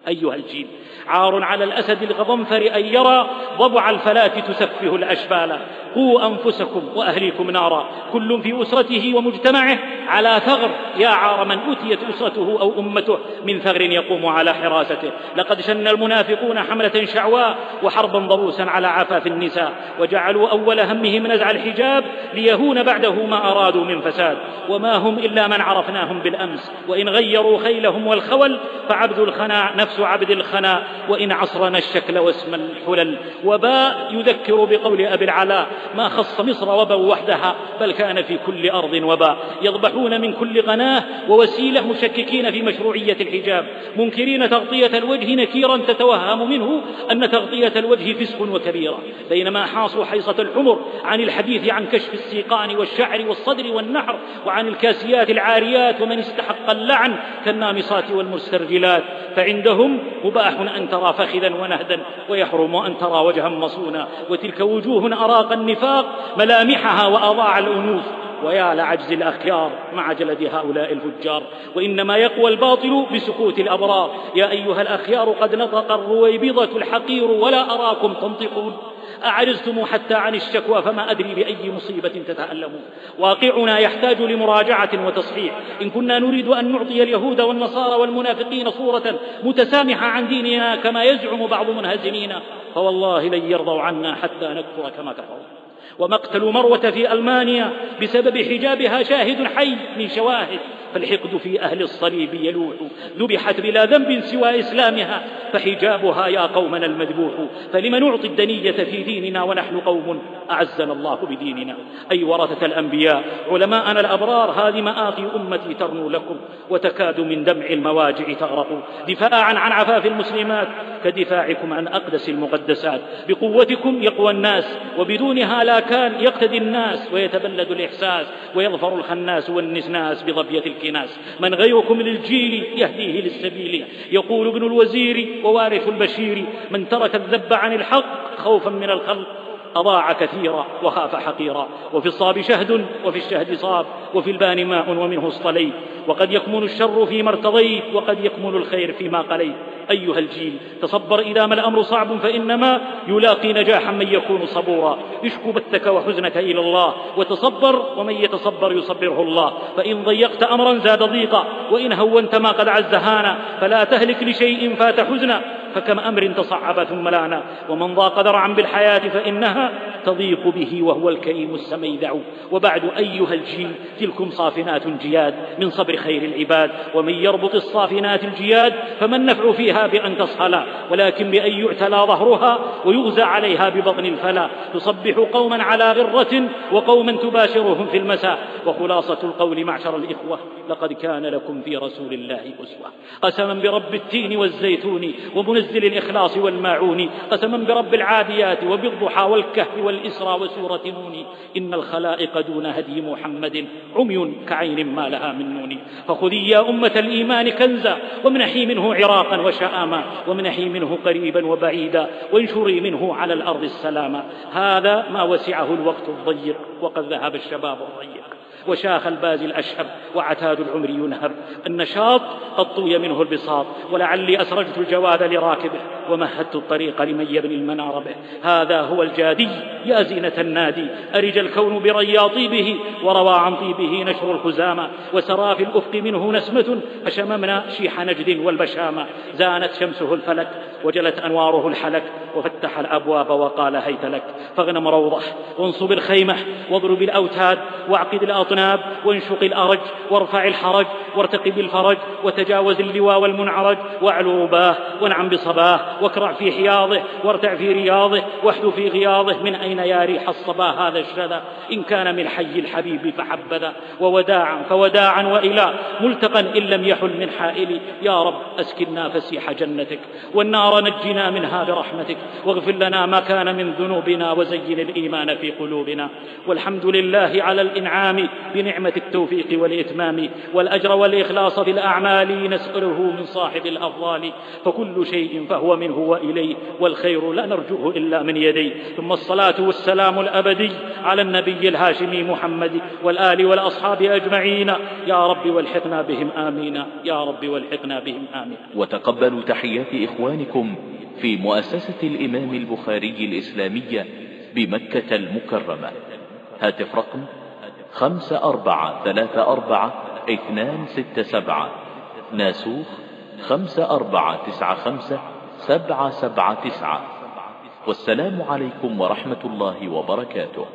أيها الجيل. عار على الأسد الغضنفر أن يرى ضبع الفلاة تسفه الأشبال. قوا أنفسكم وأهليكم نارا. كل في أسرته ومجتمعه. على ثغر. يا عار من أتيت أسرته أو أمته. من ثغر يقوم على حراسته. لقد شن المنافقون حملة شعواء وحربا ضروسا على عفاف النساء. وجعلوا أول همهم نزع الحجاب ليهون بعده ما أرادوا من فساد. وما هم إلا من عرفناهم بالأمس. وإن غيروا خيلهم والخول فعبد الخنا نفس عبد الخنا وإن عصرنا الشكل واسم الحلل. وباء يذكر بقول أبي العلاء ما خص مصر وبا وحدها بل كان في كل أرض وباء يضبحون من كل قناة ووسيلة مشككين في مشروعية الحجاب. منكرين تغطية الوجه نكيرا تتوهم منه أن تغطية الوجه فسق وكبيرة. بينما حاصوا حيصة الحمر عن الحديث عن كشف السيقان والشعر والصدر والنحر وعن الكاسيات العاريات ومن استحق اللعن كالنامصات والمسترجلات. فعندهم مباح أن ترى فخذا ونهدا ويحرم أن ترى وجها مصونا وتلك وجوه أراق النفاق ملامحها وأضاع الأنوف ويا لعجز الأخيار مع جلد هؤلاء الفجار. وإنما يقوى الباطل بسكوت الأبرار. يا أيها الأخيار قد نطق الرويبضة الحقير ولا أراكم تنطقون. أعرزتم حتى عن الشكوى فما أدري بأي مصيبة تتألمون. واقعنا يحتاج لمراجعة وتصحيح. إن كنا نريد أن نعطي اليهود والنصارى والمنافقين صورة متسامحة عن ديننا كما يزعم بعض منهزمينا فوالله لن يرضوا عنا حتى نكفر كما كفروا. ومقتل مروة في ألمانيا بسبب حجابها شاهد حي من شواهد. فالحقد في أهل الصليب يلوح. ذبحت بلا ذنب سوى إسلامها. فحجابها يا قومنا المذبوح. فلم نعطي الدنية في ديننا ونحن قوم؟ أعزنا الله بديننا. أي ورثة الأنبياء. علماءنا الأبرار هذه مآخي أمتي ترنو لكم. وتكاد من دمع المواجع تغرق. دفاعا عن عفاف المسلمات. كدفاعكم عن أقدس المقدسات. بقوتكم يقوى الناس. وبدونها لا كان يقتدي الناس. ويتبلد الإحساس. ويظفر الخناس والنسناس بظبية الكناس من غيركم للجيل يهديه للسبيل. يقول ابن الوزير ووارث البشير من ترك الذب عن الحق خوفا من الخلق أضاع كثيرا وخاف حقيرا. وفي الصاب شهد وفي الشهد صاب وفي البان ماء ومنه اصطليت. وقد يكمن الشر فيما ارتضيت وقد يكمن الخير فيما قليت. أيها الجيل تصبر إذا ما الأمر صعب فإنما يلاقي نجاحا من يكون صبورا. اشكو بثك وحزنك إلى الله وتصبر ومن يتصبر يصبره الله. فإن ضيقت أمرا زاد ضيقا وإن هونت ما قد عز هانا فلا تهلك لشيء فات حزنا. فكم أمر تصعب ثم لانا ومن ضاق ذرعا بالحياة فإنها تضيق به وهو الكريم السميدع. وبعد أيها الجيل تلكم صافنات جياد من صبر خير العباد ومن يربط الصافنات الجياد فما النفع فيها بأن تصهلا ولكن بأن يعتلى ظهرها ويغزى عليها ببطن الفلا. تصبح قوما على غرة وقوما تباشرهم في المساء. وخلاصة القول معشر الإخوة لقد كان لكم في رسول الله أسوة. قسما برب التين والزيتون ومنزل الإخلاص والماعون قسما برب العاديات وبالضحى والكهف والإسرى وسورة نون. إن الخلائق دون هدي محمد عمي كعين ما لها من نون. فخذي يا أمة الإيمان كنزا وامنحي منه عراقا وشآما وامنحي منه قريبا وبعيدا وانشري منه على الأرض السلاما. هذا ما وسعه الوقت الضيق وقد ذهب الشباب الضيق. وشاخ الباز الأشهب وعتاد العمر ينهب النشاط قد طوي منه البساط ولعلي أسرجت الجواد لراكبه ومهدت الطريق لمن يبني المنار به. هذا هو الجادي يا زينة النادي. أرج الكون برياطي به وروى عن طيبه نشر الخزامة. وسرى في الأفق منه نسمة فشممنا شيح نجد والبشامة. زانت شمسه الفلك وجلت أنواره الحلك. وفتح الأبواب وقال هيت لك فاغنم روضة وانصب الخيمة واضرب الأوتاد واعقد الأطناب وانشق الأرج وارفع الحرج وارتقب الفرج وتجاوز اللواء والمنعرج واعلو رباه وانعم بصباه واكرع في حياضه وارتع في رياضه واحدو في غياضه من أين يا ريح الصبا هذا الشذا إن كان من حي الحبيب فحبذا ووداعا فوداعا وإلى ملتقا إن لم يحل من حائل يا رب أسكننا فسيح جنتك والنار نجنا منها برحمتك واغفر لنا ما كان من ذنوبنا وزين الإيمان في قلوبنا والحمد لله على الإنعام بنعمة التوفيق والإتمام والأجر والإخلاص في الأعمال نسأله من صاحب الأفضال. فكل شيء فهو منه وإليه والخير لا نرجوه إلا من يديه. ثم الصلاة والسلام الأبدي على النبي الهاشمي محمد والآل والأصحاب أجمعين. يا رب والحقنا بهم آمين. يا رب والحقنا بهم آمين. وتقبلوا تحيات إخوانكم في مؤسسة الإمام البخاري الإسلامية بمكة المكرمة. هاتف رقم خمسة أربعة ثلاثة أربعة اثنان ستة سبعة. ناسوخ خمسة أربعة تسعة خمسة سبعة سبعة تسعة. والسلام عليكم ورحمة الله وبركاته.